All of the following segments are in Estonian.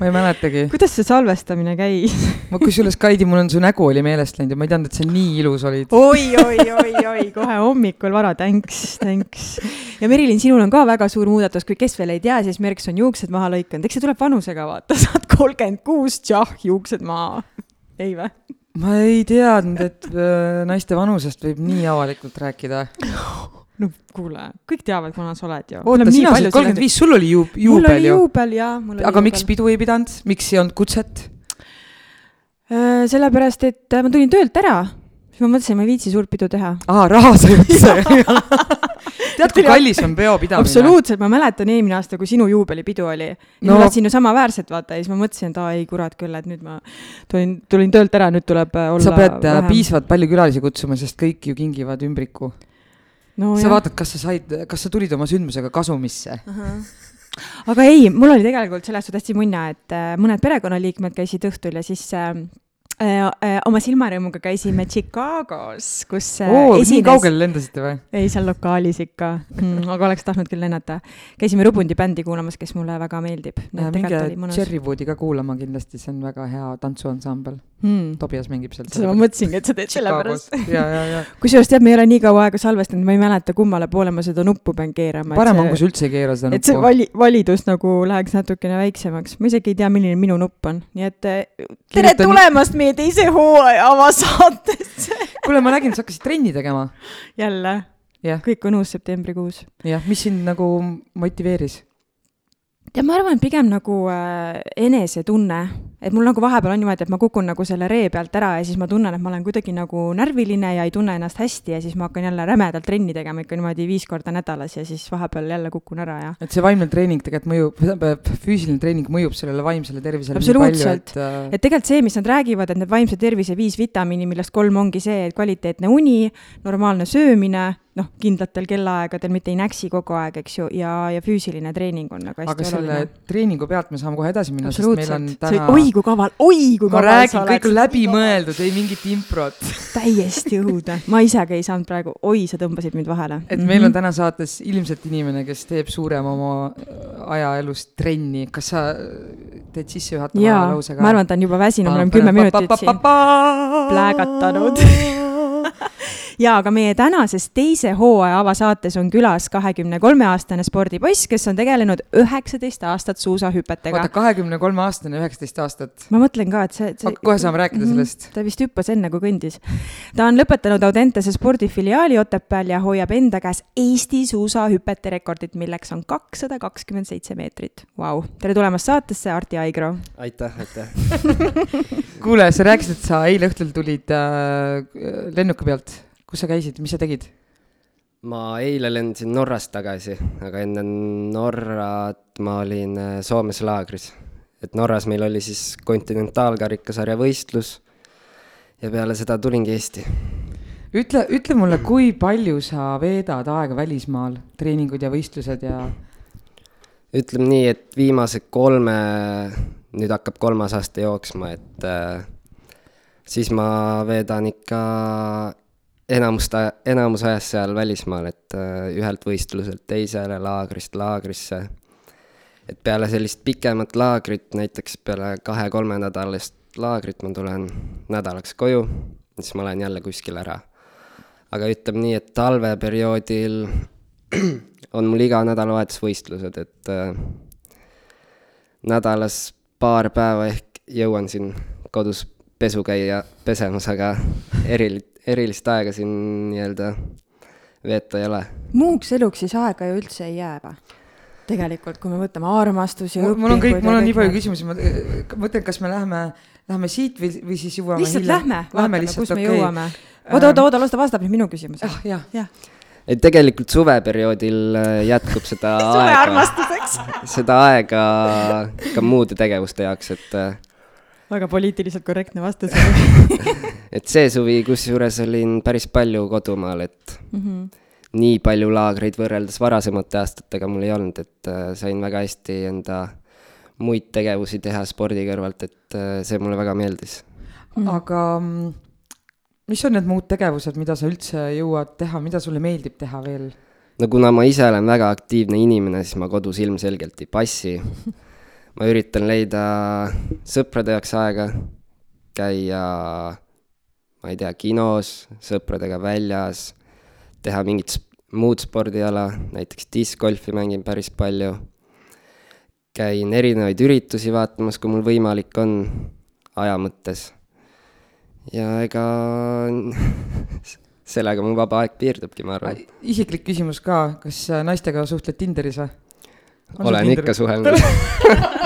Ma ei mäletagi. kuidas see salvestamine käis ma kusjuures, Kaidi, mul on su nägu oli meelest läinud ja ma ei teadnud, et sa nii ilus olid. oi, oi, oi, oi, kohe hommikul vara, thanks, thanks. ja Merilin, sinul on ka väga suur muudatus, kui kes veel ei tea, siis Merks on juuksed maha lõikanud, eks see tuleb vanusega vaata, saad kolmkümmend kuus, tšah, juuksed maha. ei vä? ma ei teadnud, et äh, naiste vanusest võib nii avalikult rääkida no kuule, kõik teavad, kuna sa oled ju. oota, sina said kolmkümmend viis, sul oli ju juubel ju. mul oli juubel jaa. aga juubel. miks pidu ei pidanud, miks ei olnud kutset? Äh, sellepärast, et äh, ma tulin töölt ära, siis ma mõtlesin, ma ei viitsi suurt pidu teha. aa, raha sai otsa tead, kui kallis on peopidamine? absoluutselt, ma mäletan eelmine aasta, kui sinu juubelipidu oli. No. ma tahtsin ju samaväärselt vaata ja siis ma mõtlesin, et aa ei kurat küll, et nüüd ma tulin, tulin töölt ära, nüüd tuleb äh, olla sa pead vähem. piisavalt palju külalisi kutsuma, sest kõik ju kingivad ümbriku no,. sa jah. vaatad, kas sa said, kas sa tulid oma sündmusega kasumisse uh. -huh aga ei, mul oli tegelikult sellest suhtes hästi munna, et äh, mõned perekonnaliikmed käisid õhtul ja siis äh, oma silmarõõmuga käisime Chicagos, kus äh, Oo, esines... nii kaugele lendasite või? ei, seal lokaalis ikka mm,, aga oleks tahtnud küll lennata. käisime Rubundi bändi kuulamas, kes mulle väga meeldib. minge Cherrywoodi ka kuulama kindlasti, see on väga hea tantsuansambel mm.. Tobias mängib seal. seda ma mõtlesingi, et sa teed selle pärast. kusjuures tead, me ei ole nii kaua aega salvestanud, ma ei mäleta, kummale poole ma seda nuppu pean keerama. parem on, kui sa üldse ei keera seda nuppu. et see vali-, validus nagu läheks natukene väiksemaks, ma isegi ei tea, milline minu nupp on, nii et tere tulemast meie meie teise hooaja avasaatesse kuule, ma nägin, sa hakkasid trenni tegema. jälle yeah.. kõik on uus septembrikuus. jah, mis sind nagu motiveeris? tead, ma arvan, pigem nagu äh, enesetunne, et mul nagu vahepeal on niimoodi, et ma kukun nagu selle ree pealt ära ja siis ma tunnen, et ma olen kuidagi nagu närviline ja ei tunne ennast hästi ja siis ma hakkan jälle rämedalt trenni tegema ikka niimoodi viis korda nädalas ja siis vahepeal jälle kukun ära ja. et see vaimne treening tegelikult mõjub, füüsiline treening mõjub sellele vaimsele tervisele absoluutselt, et, äh... et tegelikult see, mis nad räägivad, et need vaimse tervise viis vitamiini, millest kolm ongi see, et kvaliteetne uni, normaalne söömine noh, kindlatel kellaaegadel, mitte ei näksi kogu aeg, eks ju, ja, ja füüsiline treening on nagu hästi aga oluline. treeningu pealt me saame kohe edasi minna, sest meil on täna oi kui kaval, oi kui kaval ma räägin, kõik on läbimõeldud, ei mingit improt. Täiesti õudne, ma isegi ei saanud praegu, oi, sa tõmbasid mind vahele. et meil on täna saates ilmselt inimene, kes teeb suurema oma aja elust trenni, kas sa teed sissejuhatava lause ka? ma arvan, et ta on juba väsinud, me oleme kümme minutit siin pläägatanud ja aga meie tänases teise hooaja avasaates on külas kahekümne kolme aastane spordipoiss, kes on tegelenud üheksateist aastat suusahüpetega. oota, kahekümne kolme aastane, üheksateist aastat? ma mõtlen ka, et see, see. kohe saame rääkida -hmm. sellest. ta vist hüppas enne, kui kõndis. ta on lõpetanud Audentese spordifiliaali Otepääl ja hoiab enda käes Eesti suusahüpete rekordit, milleks on kakssada kakskümmend seitse meetrit. Vau, tere tulemast saatesse, Arti Aigro. aitäh, aitäh kuule, sa rääkisid, et sa eile õhtul tulid äh, lennuki pealt kus sa käisid, mis sa tegid? ma eile lendasin Norrast tagasi, aga enne Norrat ma olin äh, Soomes laagris. et Norras meil oli siis kontinentaalkarikasarja võistlus ja peale seda tulingi Eesti. ütle, ütle mulle, kui palju sa veedad aega välismaal, treeningud ja võistlused ja? ütleme nii, et viimase kolme, nüüd hakkab kolmas aasta jooksma, et äh, siis ma veedan ikka enamust, enamus ajast seal välismaal, et äh, ühelt võistluselt teisele, laagrist laagrisse. et peale sellist pikemat laagrit, näiteks peale kahe-kolmenädalast laagrit ma tulen nädalaks koju, siis ma lähen jälle kuskile ära. aga ütleme nii, et talveperioodil on mul iga nädalavahetus võistlused, et äh, nädalas paar päeva ehk jõuan siin kodus pesu käia pesemas, aga eril-, erilist aega siin nii-öelda veeta ei ole. muuks eluks siis aega ju üldse ei jää või? tegelikult, kui me võtame armastusi. mul on kõik, mul on nii palju küsimusi, ma mõtlen, kas me läheme, läheme siit või, või siis jõuame lihtsalt hiljem. lähme, vaatame, kus me okay. jõuame. oota, oota, oota, las ta vastab nüüd minu küsimusele. ah, jah ja. et tegelikult suveperioodil äh, jätkub seda aega, seda aega ka muude tegevuste jaoks, et äh, väga poliitiliselt korrektne vastus et see suvi kusjuures olin päris palju kodumaal, et mm -hmm. nii palju laagreid võrreldes varasemate aastatega mul ei olnud, et äh, sain väga hästi enda muid tegevusi teha spordi kõrvalt, et äh, see mulle väga meeldis mm.. aga mm, mis on need muud tegevused, mida sa üldse jõuad teha, mida sulle meeldib teha veel? no kuna ma ise olen väga aktiivne inimene, siis ma kodus ilmselgelt ei passi. ma üritan leida sõprade jaoks aega, käia, ma ei tea, kinos, sõpradega väljas, teha mingit muud spordiala, näiteks diskgolfi mängin päris palju. käin erinevaid üritusi vaatamas, kui mul võimalik on, aja mõttes. ja ega sellega mu vaba aeg piirdubki, ma arvan. isiklik küsimus ka, kas naistega suhtled Tinderis või? olen ikka suhelnud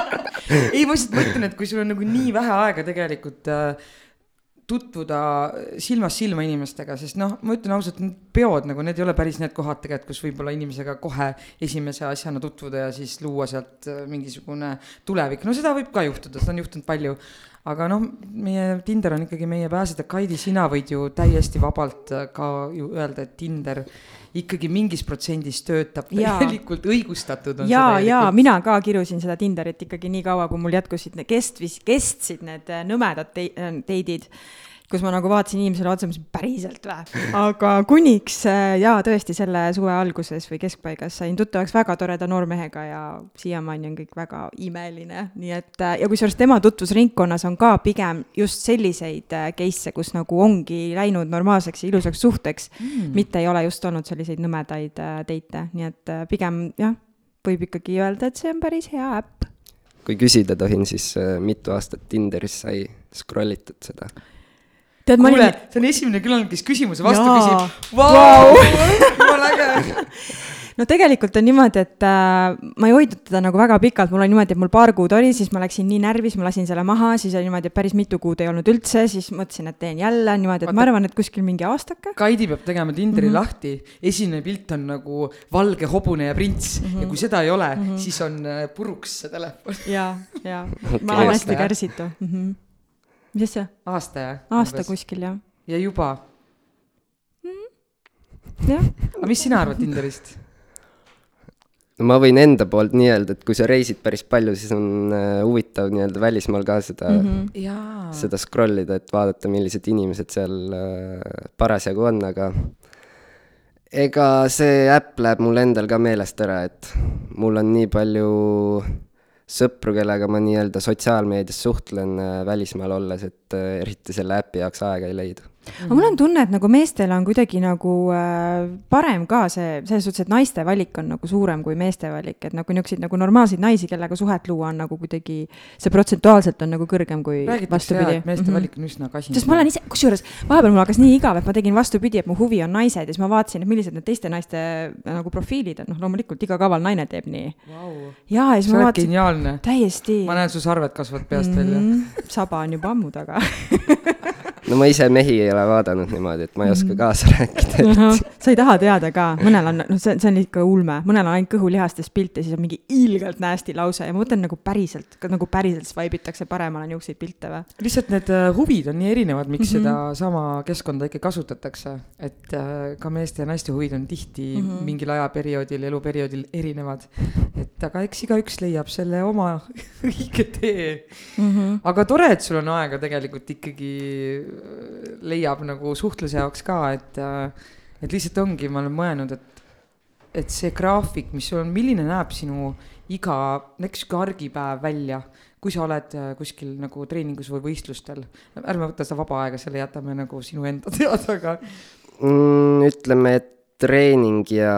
ei, ma lihtsalt mõtlen, et kui sul on nagu nii vähe aega tegelikult äh, tutvuda silmast silma inimestega, sest noh, ma ütlen ausalt, need peod nagu need ei ole päris need kohad tegelikult, kus võib-olla inimesega kohe esimese asjana tutvuda ja siis luua sealt äh, mingisugune tulevik, no seda võib ka juhtuda, seda on juhtunud palju. Aga noh, meie Tinder on ikkagi meie pääseda, Kaidi, sina võid ju täiesti vabalt äh, ka ju öelda, et Tinder ikkagi mingis protsendis töötab täielikult õigustatud on ja, ja mina ka kirusin seda Tinderit ikkagi nii kaua, kui mul jätkusid, kestvis, kestsid need äh, nõmedad te teidid kus ma nagu vaatasin inimesele otsa, mõtlesin päriselt või? aga kuniks äh, jaa, tõesti selle suve alguses või keskpaigas sain tuttavaks väga toreda noormehega ja siiamaani on kõik väga imeline, nii et äh, ja kusjuures tema tutvusringkonnas on ka pigem just selliseid äh, case'e, kus nagu ongi läinud normaalseks ja ilusaks suhteks mm., mitte ei ole just olnud selliseid nõmedaid teite, nii et pigem jah, võib ikkagi öelda, et see on päris hea äpp. kui küsida tohin, siis mitu aastat Tinderis sai scroll itud seda? Tead, ma olin. see on esimene külaline, kes küsimuse vastu Jaa. küsib. Vau, jumala äge no tegelikult on niimoodi, et äh, ma ei hoidnud teda nagu väga pikalt, mul oli niimoodi, et mul paar kuud oli, siis ma läksin nii närvis, ma lasin selle maha, siis oli niimoodi, et päris mitu kuud ei olnud üldse, siis mõtlesin, et teen jälle niimoodi, et Vaata, ma arvan, et kuskil mingi aastake. Kaidi peab tegema Tinderi mm -hmm. lahti, esimene pilt on nagu valge hobune ja prints mm -hmm. ja kui seda ei ole mm, -hmm. siis on äh, puruks see telefon. ja, ja ma olen hästi kärsitu mm. -hmm mis asja? aasta jah? aasta umbes. kuskil jah. ja juba mm.? jah. aga mis sina arvad Tinderist? no ma võin enda poolt nii öelda, et kui sa reisid päris palju, siis on uh, huvitav nii-öelda välismaal ka seda mm, -hmm. seda scroll ida, et vaadata, millised inimesed seal uh, parasjagu on, aga ega see äpp läheb mul endal ka meelest ära, et mul on nii palju sõpru, kellega ma nii-öelda sotsiaalmeedias suhtlen äh, välismaal olles, et äh, eriti selle äpi jaoks aega ei leida aga mul on tunne, et nagu meestel on kuidagi nagu äh, parem ka see, selles suhtes, et naiste valik on nagu suurem kui meeste valik, et nagu niisuguseid nagu normaalseid naisi, kellega suhet luua on nagu kuidagi, see protsentuaalselt on nagu kõrgem kui Räägitakse vastupidi. meeste mm -hmm. valik on üsna kasin. sest ma olen ise, kusjuures vahepeal mul hakkas nii igav, et ma tegin vastupidi, et mu huvi on naised ja siis ma vaatasin, et millised need teiste naiste äh, nagu profiilid on, noh, loomulikult iga kaval naine teeb nii wow.. ja, ja siis ma vaatasin. täiesti. ma näen, su sarved kasvavad peast mm -hmm. välja. Mhm. saba on juba ammu taga no ma ise mehi ei ole vaadanud niimoodi, et ma ei oska mhm. kaasa rääkida et.... sa ei taha teada ka, mõnel on, noh, see, see on ikka ulme, mõnel on ainult kõhulihastest pilte, siis on mingi ilgelt nasty lause ja ma mõtlen nagu päriselt, nagu päriselt swipe itakse paremale niisuguseid pilte või? lihtsalt need uh, huvid on nii erinevad, miks mm -hmm. sedasama keskkonda ikka kasutatakse, et uh, ka meeste ja naiste huvid on tihti mm -hmm. mingil ajaperioodil, eluperioodil erinevad. et aga eks igaüks leiab selle oma õige tee mm. -hmm. aga tore, et sul on aega tegelikult ikkagi leiab nagu suhtluse jaoks ka, et, et lihtsalt ongi, ma olen mõelnud, et, et see graafik, mis sul on, milline näeb sinu iga, näiteks sihuke argipäev välja, kui sa oled äh, kuskil nagu treeningus või võistlustel, ärme võta seda vaba aega, selle jätame nagu sinu enda teada, aga mm,. ütleme, et treening ja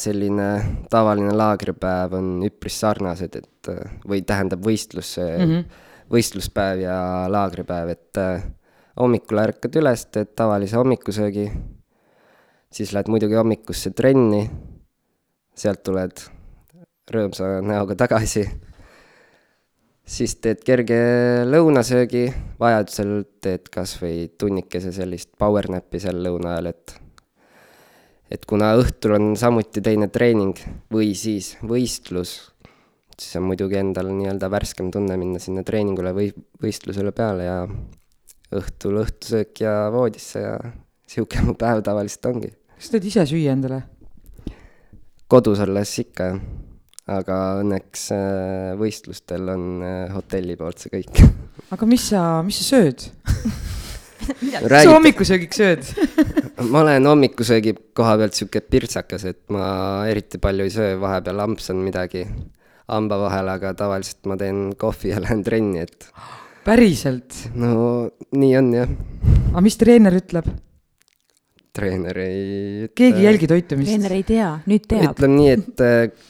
selline tavaline laagripäev on üpris sarnased, et või tähendab võistlus mm, -hmm. võistluspäev ja laagripäev, et hommikul ärkad üles, teed tavalise hommikusöögi, siis lähed muidugi hommikusse trenni, sealt tuled rõõmsa näoga tagasi, siis teed kerge lõunasöögi, vajadusel teed kas või tunnikese sellist power nap'i seal lõuna ajal, et et kuna õhtul on samuti teine treening või siis võistlus, siis on muidugi endal nii-öelda värskem tunne minna sinna treeningule või võistlusele peale ja õhtul õhtusöök ja voodisse ja sihuke mu päev tavaliselt ongi. kas teed ise süüa endale? kodus olles ikka jah, aga õnneks äh, võistlustel on äh, hotelli poolt see kõik. aga mis sa, mis sa sööd mis sa hommikusöögiks sööd ma olen hommikusöögi koha pealt sihuke pirtsakas, et ma eriti palju ei söö, vahepeal ampsan midagi hamba vahel, aga tavaliselt ma teen kohvi ja lähen trenni, et päriselt? no nii on jah. aga mis treener ütleb? treener ei ütle. keegi ei jälgi toitumist? treener ei tea, nüüd teab. ütleme nii, et äh,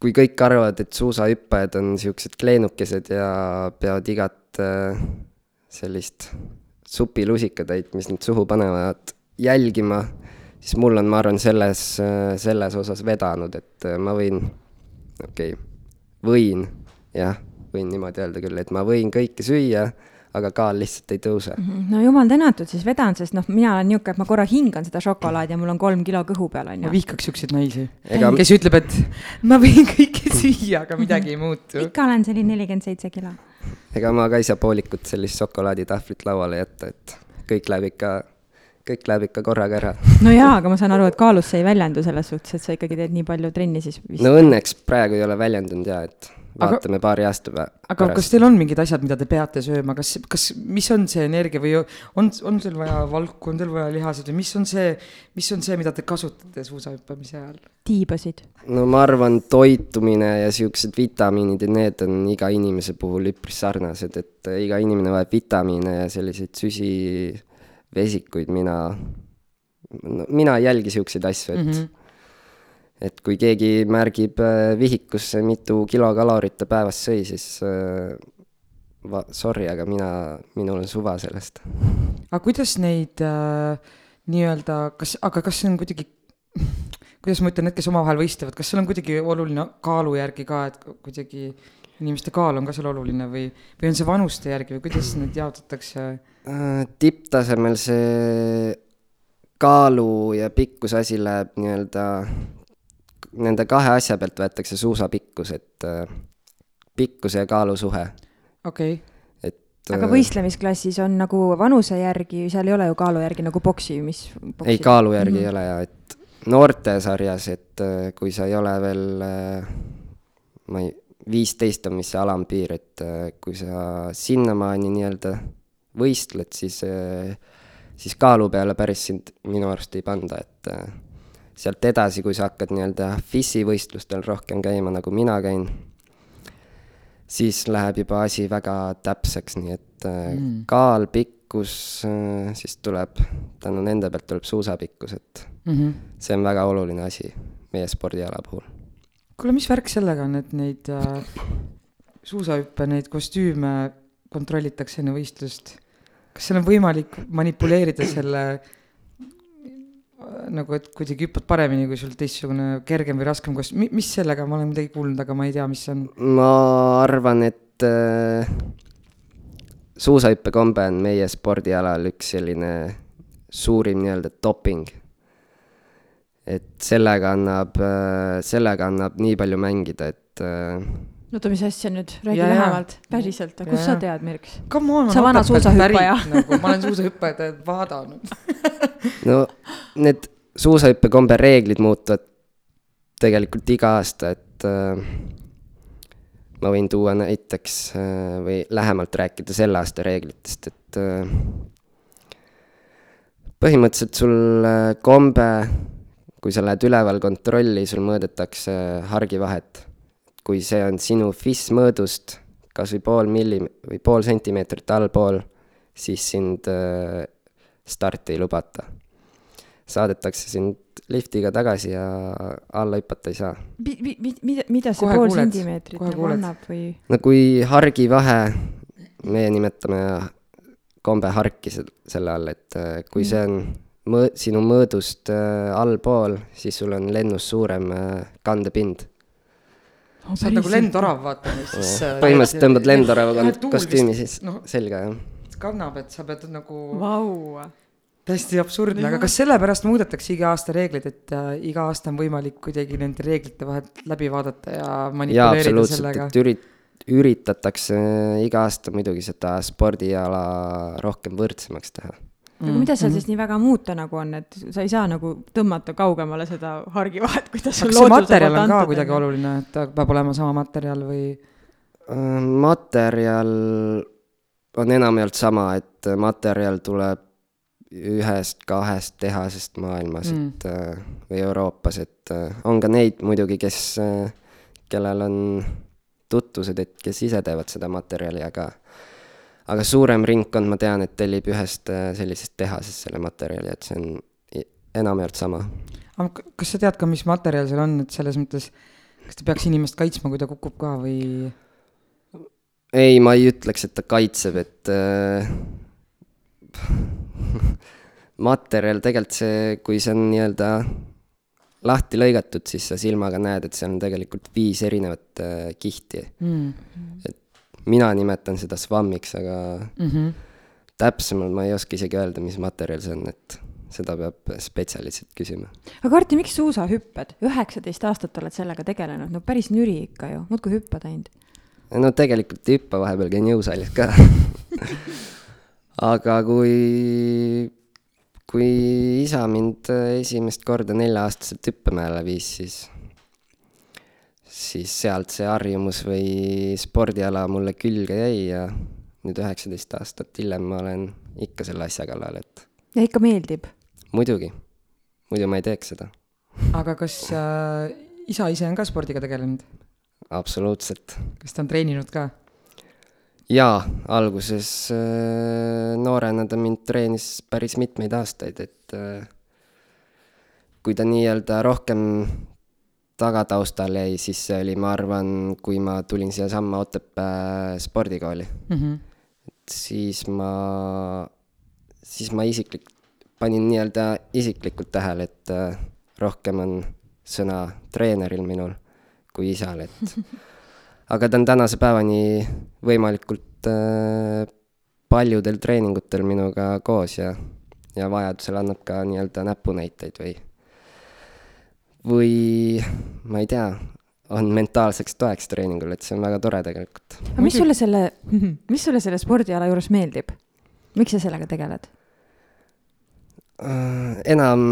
kui kõik arvavad, et suusahüppajad on siuksed kleenukesed ja peavad igat äh, sellist supilusikatäit, mis nad suhu panevad, jälgima, siis mul on, ma arvan, selles, selles osas vedanud, et äh, ma võin, okei okay,, võin, jah, võin niimoodi öelda küll, et ma võin kõike süüa, aga kaal lihtsalt ei tõuse. no jumal tänatud, siis vedan, sest noh, mina olen niisugune, et ma korra hingan seda šokolaadi ja mul on kolm kilo kõhu peal, on ma ju. vihkaks siukseid naisi Ega- kes ütleb, et ma võin kõike süüa, aga midagi ei muutu. ikka olen selline nelikümmend seitse kilo. ega ma ka ei saa poolikut sellist šokolaaditahvlit lauale jätta, et kõik läheb ikka, kõik läheb ikka korraga ära. no jaa, aga ma saan aru, et kaalus see ei väljendu selles suhtes, et sa ikkagi teed nii palju trenni siis vist no õnneks praegu ei ole väljendunud ja, et Aga- vaatame paari aasta pä- aga kas teil on mingid asjad, mida te peate sööma, kas, kas, mis on see energia või on, on teil vaja valku, on teil vaja lihaseid või mis on see, mis on see, mida te kasutate suusahüppamise ajal? tiibasid. no ma arvan, toitumine ja siuksed vitamiinid ja need on iga inimese puhul üpris sarnased, et äh, iga inimene vajab vitamiine ja selliseid süsivesikuid, mina no, mina ei jälgi siukseid asju, et mm. -hmm. Et kui keegi märgib äh, vihikusse, mitu kilokalorit ta päevas sõi, siis äh, va-, sorry, aga mina, minul on suva sellest. aga kuidas neid äh, nii-öelda, kas, aga kas see on kuidagi, kuidas ma ütlen, need, kes omavahel võistlevad, kas seal on kuidagi oluline kaalu järgi ka, et kuidagi inimeste kaal on ka seal oluline või, või on see vanuste järgi või kuidas need jaotatakse? Äh, tipptasemel see kaalu ja pikkuse asi läheb nii-öelda, nende kahe asja pealt võetakse suusapikkus, et äh, pikkuse ja kaalu suhe, okei okay., et aga äh, võistlemisklassis on nagu vanuse järgi, seal ei ole ju kaalu järgi nagu boksi, mis ei, kaalu järgi mm -hmm. ei ole ja et noortesarjas, et äh, kui sa ei ole veel ma ei, viisteist on vist see alampiir, et kui sa sinnamaani nii-öelda võistled, siis siis kaalu peale päris sind minu arust ei panda, et sealt edasi, kui sa hakkad nii-öelda FIS-i võistlustel rohkem käima, nagu mina käin, siis läheb juba asi väga täpseks, nii et äh, Mm. kaal, pikkus, siis tuleb, tänu nende pealt tuleb suusapikkus, et mm -hmm. see on väga oluline asi meie spordiala puhul. kuule, mis värk sellega on, et neid äh, suusahüppe, neid kostüüme kontrollitakse enne võistlust? kas seal on võimalik manipuleerida selle äh, nagu, et kuidagi hüppad paremini, kui sul teistsugune kergem või raskem kostüüm, mis sellega, ma olen midagi kuulnud, aga ma ei tea, mis see on. ma arvan, et äh, suusahüppekombe on meie spordialal üks selline suurim nii-öelda doping. et sellega annab äh,, sellega annab nii palju mängida, et äh, oota, mis asja nüüd, räägi jaa. lähemalt, päriselt, kust Jaa, sa tead, Mirks? Sa vana suusahüppaja. nagu ma olen suusahüppajat vaadanud. no need suusahüppekombe reeglid muutuvad tegelikult iga aasta, et äh, ma võin tuua näiteks äh, või lähemalt rääkida selle aasta reeglitest, et äh, põhimõtteliselt sul äh, kombe, kui sa lähed üleval kontrolli, sul mõõdetakse hargivahet. Kui see on sinu FIS mõõdust kas või pool milli- või pool sentimeetrit allpool, siis sind äh, starti ei lubata. saadetakse sind liftiga tagasi ja alla hüpata ei saa. mida, mida see Kohe pool kuuled, sentimeetrit nagu annab või? no kui hargivahe, meie nimetame kombe harki se- selle all, et äh, kui see on mõõ-, sinu mõõdust äh, allpool, siis sul on lennus suurem äh, kandepind. sa oled nagu lendorav, vaata, siis. põhimõtteliselt tõmbad lendorava kostüümi siis noh. selga, jah. kannab, et sa pead nagu Vau. täiesti absurdne, aga kas sellepärast muudetakse iga aasta reegleid, et äh, iga aasta on võimalik kuidagi nende reeglite vahelt läbi vaadata ja jaa, manipuleerida absoluutselt, sellega? et ürit-, üritatakse iga aasta muidugi seda spordiala rohkem võrdsemaks teha. Aga mida seal Mhm. siis nii väga muuta nagu on, et sa ei saa nagu tõmmata kaugemale seda hargivahet, kuidas sul looduse materjal poolt on ka kuidagi oluline, et ta peab olema sama materjal või? Äh, materjal on enamjaolt sama, et materjal tuleb ühest-kahest tehasest maailmas Mm. mm., et äh, või Euroopas, et äh, on ka neid muidugi, kes, kellel on tutvused, et kes ise teevad seda materjali, aga aga suurem ringkond, ma tean, et tellib ühest äh, sellisest tehasest selle materjali, et see on enamjaolt sama. aga kas sa tead ka, mis materjal seal on, et selles mõttes, kas ta peaks inimest kaitsma, kui ta kukub ka või? ei, ma ei ütleks, et ta kaitseb, et äh, materjal tegelikult see, kui see on nii-öelda lahti lõigatud, siis sa silmaga näed, et seal on tegelikult viis erinevat äh, kihti. Mm. Mina nimetan seda SWAM-iks, aga Mm -hmm. täpsemalt ma ei oska isegi öelda, mis materjal see on, et seda peab spetsialistilt küsima. aga Arti, miks suusahüpped? üheksateist aastat oled sellega tegelenud, no päris nüri ikka ju, muudkui hüppad ainult. no tegelikult ei hüppa, vahepeal käin jõusaalis ka. aga kui, kui isa mind esimest korda nelja-aastaselt hüppemäele viis, siis, siis sealt see harjumus või spordiala mulle külge jäi ja nüüd üheksateist aastat hiljem ma olen ikka selle asja kallal, et ja ikka meeldib. muidugi, muidu ma ei teeks seda, aga kas äh, isa ise on ka spordiga tegelenud? absoluutselt kas ta on treeninud ka? jaa, alguses äh, noorena ta mind treenis päris mitmeid aastaid, et äh, kui ta nii-öelda rohkem tagataustal jäi, siis see oli, ma arvan, kui ma tulin siiasamma Otepää spordikooli, mm. -hmm. siis ma, siis ma isiklik, panin nii-öelda isiklikult tähele, et äh, rohkem on sõna treeneril minul kui isal, et aga ta on tänase päevani võimalikult äh, paljudel treeningutel minuga koos ja, ja vajadusel annab ka nii-öelda näpunäiteid või, või ma ei tea, on mentaalseks toeks treeningul, et see on väga tore tegelikult. aga mis sulle selle, mis sulle selle spordiala juures meeldib? miks sa sellega tegeled? Äh, enam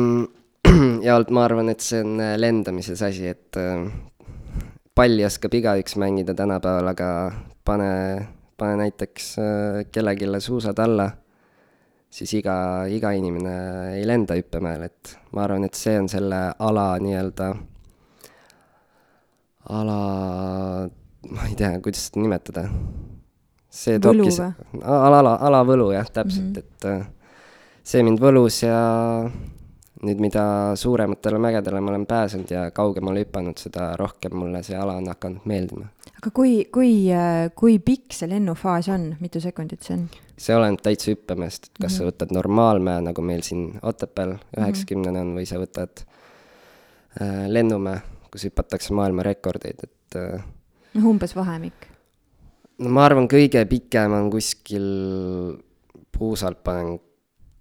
jaolt ma arvan, et see on äh, lendamises asi, et äh, palli oskab igaüks mängida tänapäeval, aga pane, pane näiteks kellelegi suusad alla, siis iga, iga inimene ei lenda hüppemäel, et ma arvan, et see on selle ala nii-öelda, ala, ma ei tea, kuidas seda nimetada. see toobki ala, ala, alavõlu jah, täpselt mm, -hmm. et äh, see mind võlus ja nüüd, mida suurematele mägedele ma olen pääsenud ja kaugemale hüpanud, seda rohkem mulle see ala on hakanud meeldima. aga kui, kui, kui pikk see lennufaas on, mitu sekundit see on? See oleneb täitsa hüppemäest, et kas mm -hmm. sa võtad normaalmäe, nagu meil siin Otepääl üheksakümnene on, või sa võtad äh, lennumäe, kus hüpatakse maailmarekordeid, et äh, noh, umbes vahemik? no ma arvan, kõige pikem on kuskil puusalt panen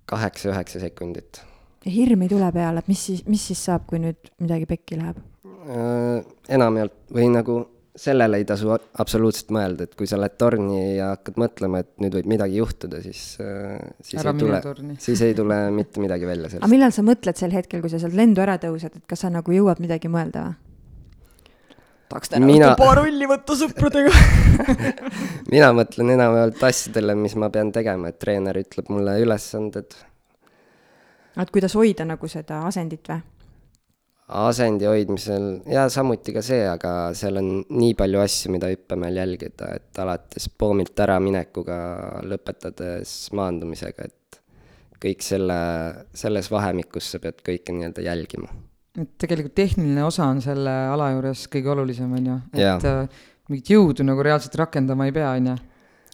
kaheksa-üheksa sekundit. ja hirm ei tule peale, et mis siis, mis siis saab, kui nüüd midagi pekki läheb äh,? enamjaolt või nagu sellele ei tasu absoluutselt mõelda, et kui sa lähed torni ja hakkad mõtlema, et nüüd võib midagi juhtuda, siis äh,, siis Ära ei tule, siis ei tule mitte midagi välja aga sellest. millal sa mõtled sel hetkel, kui sa sealt lendu ära tõused, et kas sa nagu jõuad midagi mõelda või? tahaks täna Mina- õhtul paar rulli võtta sõpradega mina mõtlen enamjaolt asjadele, mis ma pean tegema, et treener ütleb mulle ülesanded, et kuidas hoida nagu seda asendit või? Asendi hoidmisel ja samuti ka see, aga seal on nii palju asju, mida hüppemäel jälgida, et alates poomilt äraminekuga lõpetades maandumisega, et kõik selle, selles vahemikus sa pead kõike nii-öelda jälgima. et tegelikult tehniline osa on selle ala juures kõige olulisem, on ju. Et äh, mingit jõudu nagu reaalselt rakendama ei pea, on ju.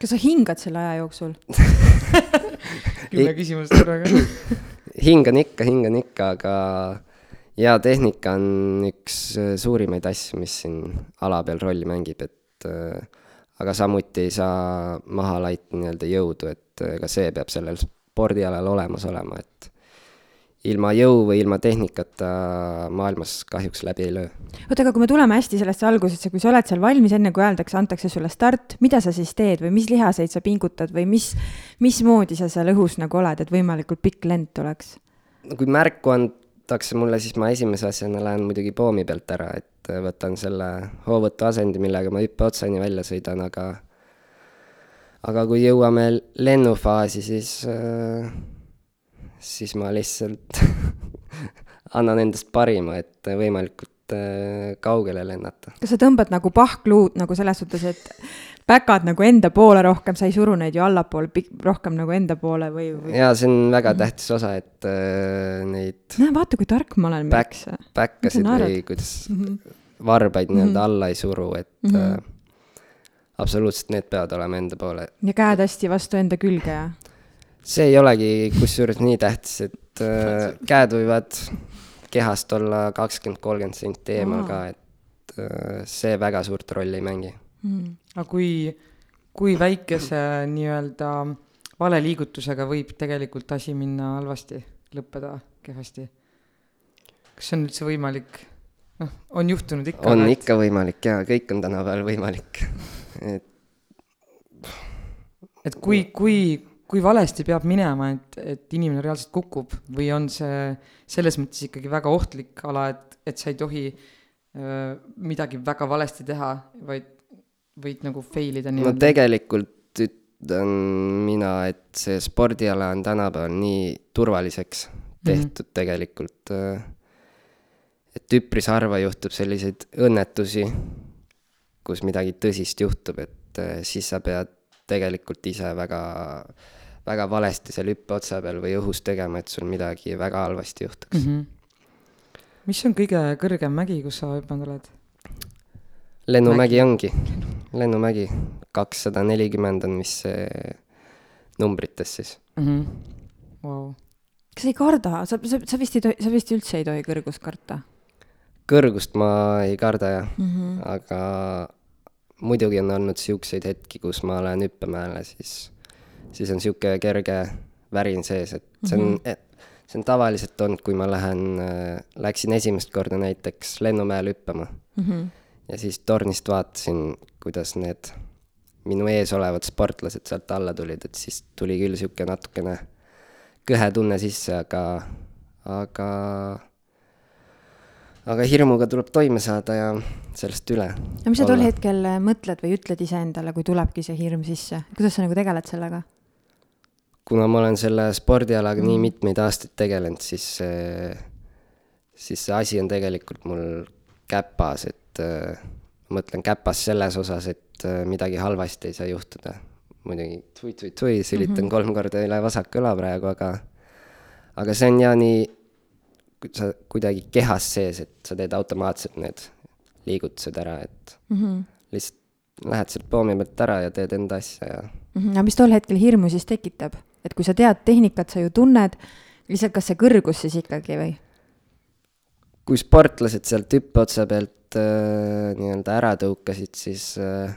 kas sa hingad selle aja jooksul? kümme küsimust korraga. hingan ikka, hingan ikka, aga hea tehnika on üks äh, suurimaid asju, mis siin ala peal rolli mängib, et äh, aga samuti ei saa maha laita nii-öelda jõudu, et äh, ka see peab sellel spordialal olemas olema, et ilma jõu või ilma tehnikata maailmas kahjuks läbi ei löö. oota, aga kui me tuleme hästi sellesse algusesse, kui sa oled seal valmis, enne kui öeldakse, antakse sulle start, mida sa siis teed või mis lihaseid sa pingutad või mis, mismoodi sa seal õhus nagu oled, et võimalikult pikk lend tuleks? no kui märku antakse mulle, siis ma esimese asjana lähen muidugi poomi pealt ära, et võtan selle hoovõtu asendi, millega ma hüppe otsani välja sõidan, aga aga kui jõuame lennufaasi, siis, äh, siis ma lihtsalt annan endast parima, et võimalikult äh, kaugele lennata. kas sa tõmbad nagu pahkluud nagu selles suhtes, et päkad nagu enda poole rohkem, sa ei suru neid ju allapoole rohkem nagu enda poole või, või...? jaa, see on väga tähtis osa, et äh, neid näe, vaata, kui tark ma olen, Miks. päkkasid või kuidas mm -hmm. varbaid nii-öelda mm -hmm. alla ei suru, et mm -hmm absoluutselt, need peavad olema enda poole. ja käed hästi vastu enda külge ja? see ei olegi kusjuures nii tähtis, et äh, käed võivad kehast olla kakskümmend, kolmkümmend senti eemal ka, et äh, see väga suurt rolli ei mängi mm.. aga kui, kui väikese nii-öelda valeliigutusega võib tegelikult asi minna halvasti, lõppeda kehvasti? kas see on üldse võimalik? noh, on juhtunud ikka. on et... ikka võimalik jaa, kõik on tänapäeval võimalik et. et kui, kui, kui valesti peab minema, et, et inimene reaalselt kukub või on see selles mõttes ikkagi väga ohtlik ala, et, et sa ei tohi öö, midagi väga valesti teha, vaid võid nagu fail ida nii-öelda? no tegelikult ütlen mina, et see spordiala on tänapäeval nii turvaliseks tehtud mm -hmm. tegelikult, et üpris harva juhtub selliseid õnnetusi kus midagi tõsist juhtub, et äh, siis sa pead tegelikult ise väga, väga valesti seal hüppeotsa peal või õhus tegema, et sul midagi väga halvasti juhtuks mm. -hmm. mis on kõige kõrgem mägi, kus sa hüpanud oled? lennumägi ongi, lennumägi, kakssada nelikümmend on vist see numbrites siis mm. -hmm. Wow. kas ei karda, sa, sa, sa vist ei tohi, sa vist üldse ei tohi kõrgust karta? kõrgust ma ei karda jah mm, -hmm. aga muidugi on olnud siukseid hetki, kus ma lähen hüppemäele, siis, siis on sihuke kerge värin sees, et see on mm, -hmm. see on tavaliselt olnud, kui ma lähen, läksin esimest korda näiteks Lennumäel hüppama mm. -hmm. ja siis tornist vaatasin, kuidas need minu ees olevad sportlased sealt alla tulid, et siis tuli küll sihuke natukene kõhe tunne sisse, aga, aga aga hirmuga tuleb toime saada ja sellest üle. no mis sa tol hetkel äh, mõtled või ütled iseendale, kui tulebki see hirm sisse, kuidas sa nagu tegeled sellega? kuna ma olen selle spordialaga mm. nii mitmeid aastaid tegelenud, siis see, siis see asi on tegelikult mul käpas, et äh, mõtlen käpas selles osas, et äh, midagi halvasti ei saa juhtuda. muidugi tui-tui-tui, sülitan mm -hmm. kolm korda üle vasaku õla praegu, aga, aga see on ja nii sa kuidagi kehas sees, et sa teed automaatselt need liigutused ära, et mm -hmm. lihtsalt lähed sealt poomi pealt ära ja teed enda asja ja mm. -hmm. aga mis tol hetkel hirmu siis tekitab, et kui sa tead tehnikat, sa ju tunned, lihtsalt kas see kõrgus siis ikkagi või? Kui sportlased sealt hüppeotsa pealt äh, nii-öelda ära tõukasid, siis äh,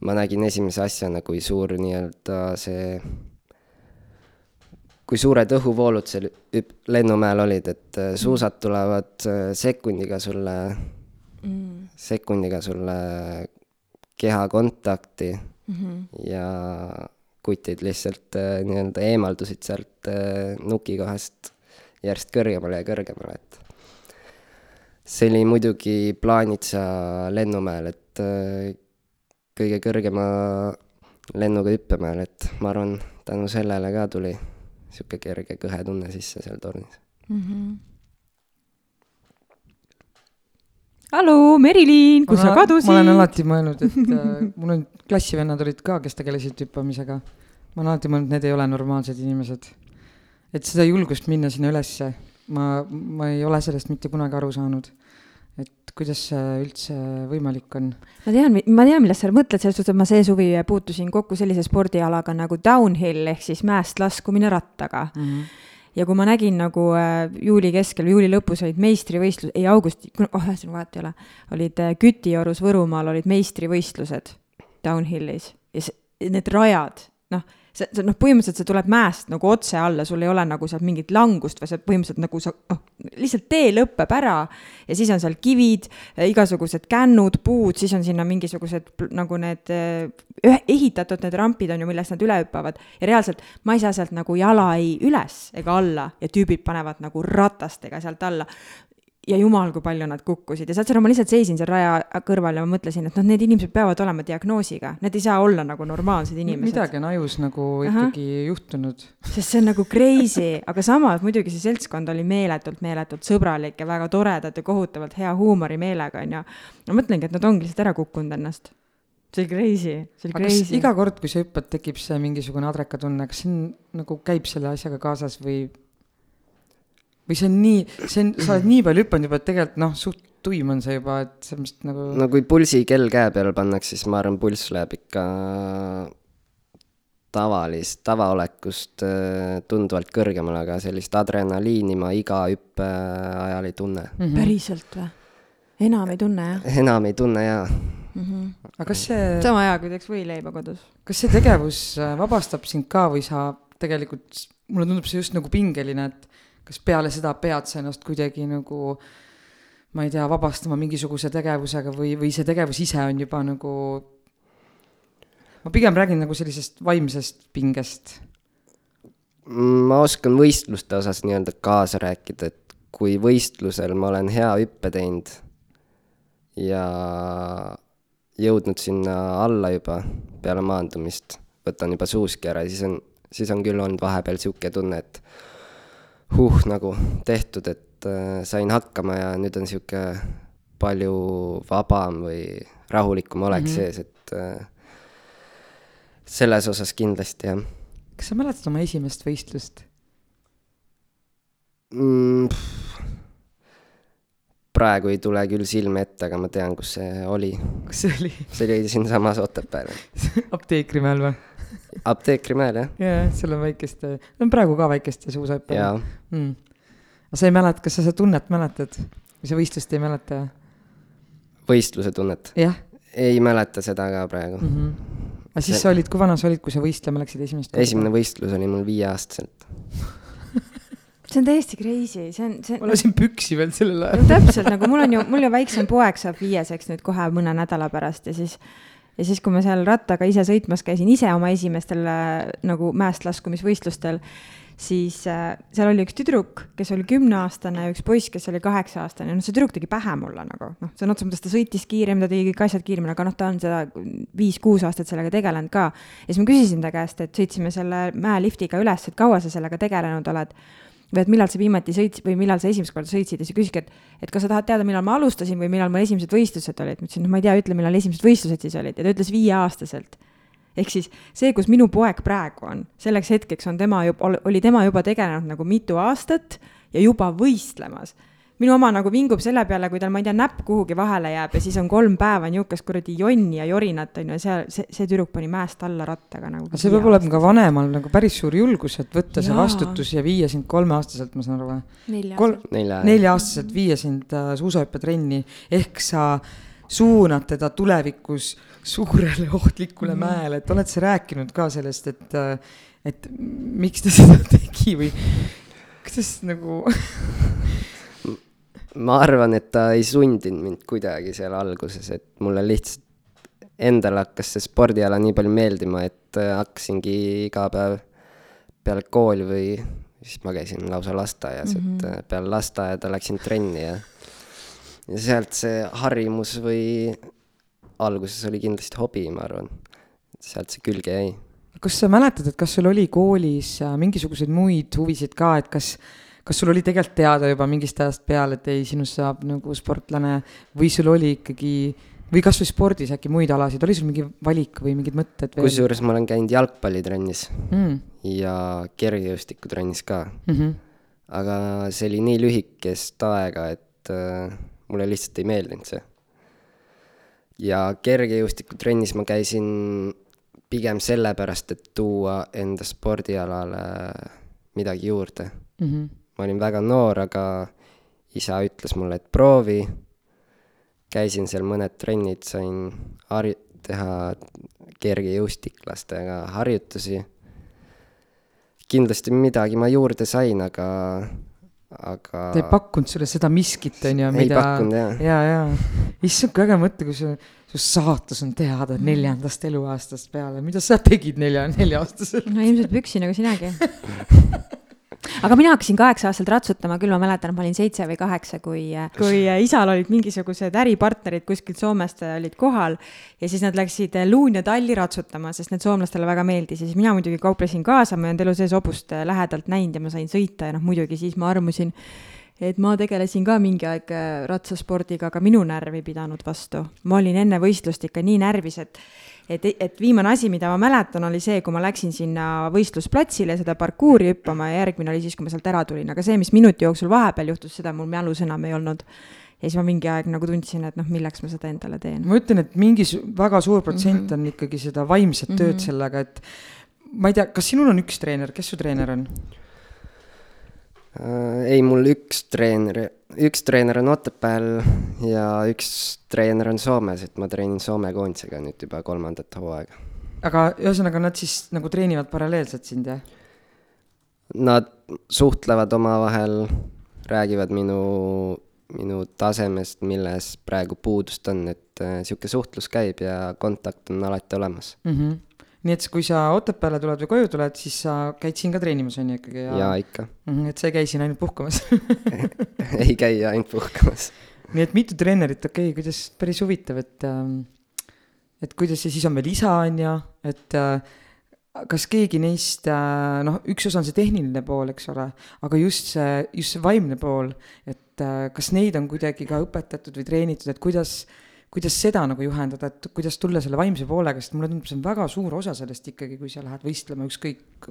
ma nägin esimese asjana, kui suur nii-öelda see kui suured õhuvoolud seal lennumäel olid, et äh, suusad tulevad äh, sekundiga sulle mm., sekundiga sulle keha kontakti mm -hmm. ja kutid lihtsalt äh, nii-öelda eemaldusid sealt nuki kohast järjest kõrgemale ja kõrgemale, et see oli muidugi plaanitsa lennumäel, et kõige kõrgema lennuga hüppemäel, et ma arvan, tänu sellele ka tuli sihuke kerge kõhe tunne sisse seal tornis mm. -hmm. hallo, Merilin, kus ma, sa kadusid? ma olen alati mõelnud, et äh, mul on klassivennad olid ka, kes tegelesid hüppamisega. ma olen alati mõelnud, need ei ole normaalsed inimesed. Et seda julgust minna sinna ülesse, ma, ma ei ole sellest mitte kunagi aru saanud et kuidas see üldse võimalik on? ma tean, ma tean, millest sa mõtled, selles suhtes, et ma see suvi puutusin kokku sellise spordialaga nagu downhill ehk siis mäest laskumine rattaga mm. -hmm ja kui ma nägin nagu äh, juuli keskel, juuli lõpus olid meistrivõistlus, ei augusti, oh ühesõnaga vahet ei ole, olid äh, Kütiorus Võrumaal olid meistrivõistlused downhillis ja see, need rajad, noh, see, see noh, põhimõtteliselt see tuleb mäest nagu otse alla, sul ei ole nagu sealt mingit langust või sa põhimõtteliselt nagu sa noh, lihtsalt tee lõpeb ära ja siis on seal kivid, igasugused kännud, puud, siis on sinna mingisugused nagu need ühe, ehitatud need rampid on ju, millest nad üle hüppavad ja reaalselt ma ei saa sealt nagu jala ei üles ega alla ja tüübid panevad nagu ratastega sealt alla ja jumal, kui palju nad kukkusid ja saad sa aru, ma lihtsalt seisin seal raja kõrval ja ma mõtlesin, et noh, need inimesed peavad olema diagnoosiga, need ei saa olla nagu normaalsed inimesed. midagi on ajus nagu ikkagi Aha. juhtunud. sest see on nagu crazy, aga samas muidugi see seltskond oli meeletult, meeletult sõbralik ja väga toredad ja kohutavalt hea huumorimeelega, onju. ma mõtlengi, et nad ongi lihtsalt ära kukkunud ennast see oli crazy, see oli crazy. iga kord, kui sa hüppad, tekib see mingisugune adrekatunne, kas on nagu käib selle asjaga kaasas või või see on nii, see on, sa oled nii palju hüpanud juba, et tegelikult noh, suht tuim on see juba, et selles mõttes nagu. no kui pulsikell käe peale pannakse, siis ma arvan, pulss läheb ikka tavalist, tavaolekust äh, tunduvalt kõrgemale, aga sellist adrenaliini ma iga hüppe ajal ei tunne mm. -hmm. päriselt või? enam ei tunne, jah? enam ei tunne, jaa mm. -hmm. aga kas see. sama hea, kui teeks võileiba kodus. kas see tegevus äh, vabastab sind ka või sa tegelikult, mulle tundub see just nagu pingeline, et kas peale seda pead sa ennast kuidagi nagu ma ei tea, vabastama mingisuguse tegevusega või, või see tegevus ise on juba nagu, ma pigem räägin nagu sellisest vaimsest pingest. ma oskan võistluste osas nii-öelda kaasa rääkida, et kui võistlusel ma olen hea hüppe teinud ja jõudnud sinna alla juba peale maandumist, võtan juba suuski ära ja siis on, siis on küll olnud vahepeal niisugune tunne, et huh nagu tehtud, et äh, sain hakkama ja nüüd on sihuke palju vabam või rahulikum olek mm -hmm. sees, et äh, selles osas kindlasti jah. kas sa mäletad oma esimest võistlust mm,? praegu ei tule küll silme ette, aga ma tean, kus see oli. kus see oli? see oli siinsamas Otepääl apteekrimäel või? Apteekrimäel, jah. jaa, seal on väikeste, on praegu ka väikeste suusahüppe mm.. aga sa ei mäleta, kas sa seda tunnet mäletad või sa võistlust ei mäleta? võistluse tunnet? ei mäleta seda ka praegu mm. -hmm. aga siis see... sa olid, kui vana sa olid, kui sa võistlema läksid esimest korda? esimene võistlus oli mul viieaastaselt see on täiesti crazy, see on, see. ma lasin püksi veel sellel ajal no,. täpselt nagu mul on ju, mul ju väiksem poeg saab viieseks nüüd kohe mõne nädala pärast ja siis ja siis, kui ma seal rattaga ise sõitmas käisin, ise oma esimestel äh, nagu mäest laskumisvõistlustel, siis äh, seal oli üks tüdruk, kes oli kümneaastane ja üks poiss, kes oli kaheksa-aastane, noh, see tüdruk tegi pähe mulle nagu, noh, sõna otseses mõttes ta sõitis kiiremini, ta tegi kõik asjad kiiremini, aga noh, ta on seda viis-kuus aastat sellega tegelenud ka. ja siis ma küsisin ta käest, et sõitsime selle mäeliftiga üles, et kaua sa sellega tegelenud oled või et millal sa viimati sõitsid või millal sa esimest korda sõitsid ja siis küsiski, et, et kas sa tahad teada, millal ma alustasin või millal mul esimesed võistlused olid. ma ütlesin, no ma ei tea, ütle, millal esimesed võistlused siis olid ja ta ütles viieaastaselt. ehk siis see, kus minu poeg praegu on, selleks hetkeks on tema juba, oli tema juba tegelenud nagu mitu aastat ja juba võistlemas minu oma nagu vingub selle peale, kui tal, ma ei tea, näpp kuhugi vahele jääb ja siis on kolm päeva niisugust kuradi jonni ja jorinat, on ju, seal, see, see tüdruk pani mäest alla rattaga nagu. see peab olema ka vanemal nagu päris suur julgus, et võtta Jaa. see vastutus ja viia sind kolmeaastaselt, ma saan aru või? nelja-aastaselt Nelja. nelja-aastaselt viia sind äh, suusahüppetrenni, ehk sa suunad teda tulevikus suurele ohtlikule mm. mäele, et oled sa rääkinud ka sellest, et, äh, et miks ta seda tegi või kuidas nagu ma arvan, et ta ei sundinud mind kuidagi seal alguses, et mulle lihtsalt endale hakkas see spordiala nii palju meeldima, et äh, hakkasingi iga päev peale kooli või siis ma käisin lausa lasteaias mm, -hmm. et mhm. äh, peale lasteaeda läksin trenni ja ja sealt see harjumus või alguses oli kindlasti hobi, ma arvan. sealt see külge jäi. kas sa mäletad, et kas sul oli koolis äh, mingisuguseid muid huvisid ka, et kas kas sul oli tegelikult teada juba mingist ajast peale, et ei, sinust saab nagu sportlane või sul oli ikkagi või kasvõi spordis äkki muid alasid, oli sul mingi valik või mingid mõtted kusjuures ma olen käinud jalgpallitrennis mm. ja kergejõustikutrennis ka mm. -hmm. aga see oli nii lühikest aega, et äh, mulle lihtsalt ei meeldinud see. ja kergejõustikutrennis ma käisin pigem sellepärast, et tuua enda spordialale midagi juurde mm. -hmm ma olin väga noor, aga isa ütles mulle, et proovi. käisin seal mõned trennid, sain harju-, teha kergejõustiklastega harjutusi. kindlasti midagi ma juurde sain, aga, aga. ta ei pakkunud sulle seda miskit, on ju, mida. ei pakkunud, jaa. ja, ja, issand, kui äge mõte, kui see su saatus on teada neljandast eluaastast peale, mida sa tegid nelja, nelja-aastaselt? no ilmselt püksi nagu sinagi aga mina hakkasin kaheksa-aastaselt ratsutama, küll ma mäletan, et ma olin seitse või kaheksa, kui, kui isal olid mingisugused äripartnerid kuskilt Soomest olid kohal ja siis nad läksid luun ja talli ratsutama, sest need soomlastele väga meeldis. Ja siis mina muidugi kauplesin kaasa, ma ei olnud elu sees hobust lähedalt näinud ja ma sain sõita ja noh, muidugi siis ma armusin et ma tegelesin ka mingi aeg äh, ratsaspordiga, aga minu närv ei pidanud vastu. ma olin enne võistlust ikka nii närvis, et et, et viimane asi, mida ma mäletan, oli see, kui ma läksin sinna võistlusplatsile seda parkuuri hüppama ja järgmine oli siis, kui ma sealt ära tulin, aga see, mis minuti jooksul vahepeal juhtus, seda mul mälus enam ei olnud. ja siis ma mingi aeg nagu tundsin, et noh, milleks ma seda endale teen. ma ütlen, et mingi väga suur protsent mm -hmm. on ikkagi seda vaimset tööd mm -hmm. sellega, et ma ei tea, kas sinul on üks treener, kes su treener on? Äh, ei, mul üks treener, üks treener on Otepääl ja üks treener on Soomes, et ma treenin Soome koondisega nüüd juba kolmandat hooaega. aga ühesõnaga, nad siis nagu treenivad paralleelselt sind, jah? Nad suhtlevad omavahel, räägivad minu, minu tasemest, milles praegu puudust on, et niisugune äh, suhtlus käib ja kontakt on alati olemas mm. -hmm nii et kui sa Otepääle tuled või koju tuled, siis sa käid siin ka treenimas, on ju ikkagi ja...? jaa, ikka. Mhm, et sa ei käi siin ainult puhkamas ei käi ainult puhkamas. nii et mitu treenerit, okei okay,, kuidas, päris huvitav, et ähm, et kuidas ja siis on veel isa, on ju, et äh, kas keegi neist, äh, noh, üks osa on see tehniline pool, eks ole, aga just see, just see vaimne pool, et äh, kas neid on kuidagi ka õpetatud või treenitud, et kuidas kuidas seda nagu juhendada, et kuidas tulla selle vaimse poolega, sest mulle tundub, see on väga suur osa sellest ikkagi, kui sa lähed võistlema ükskõik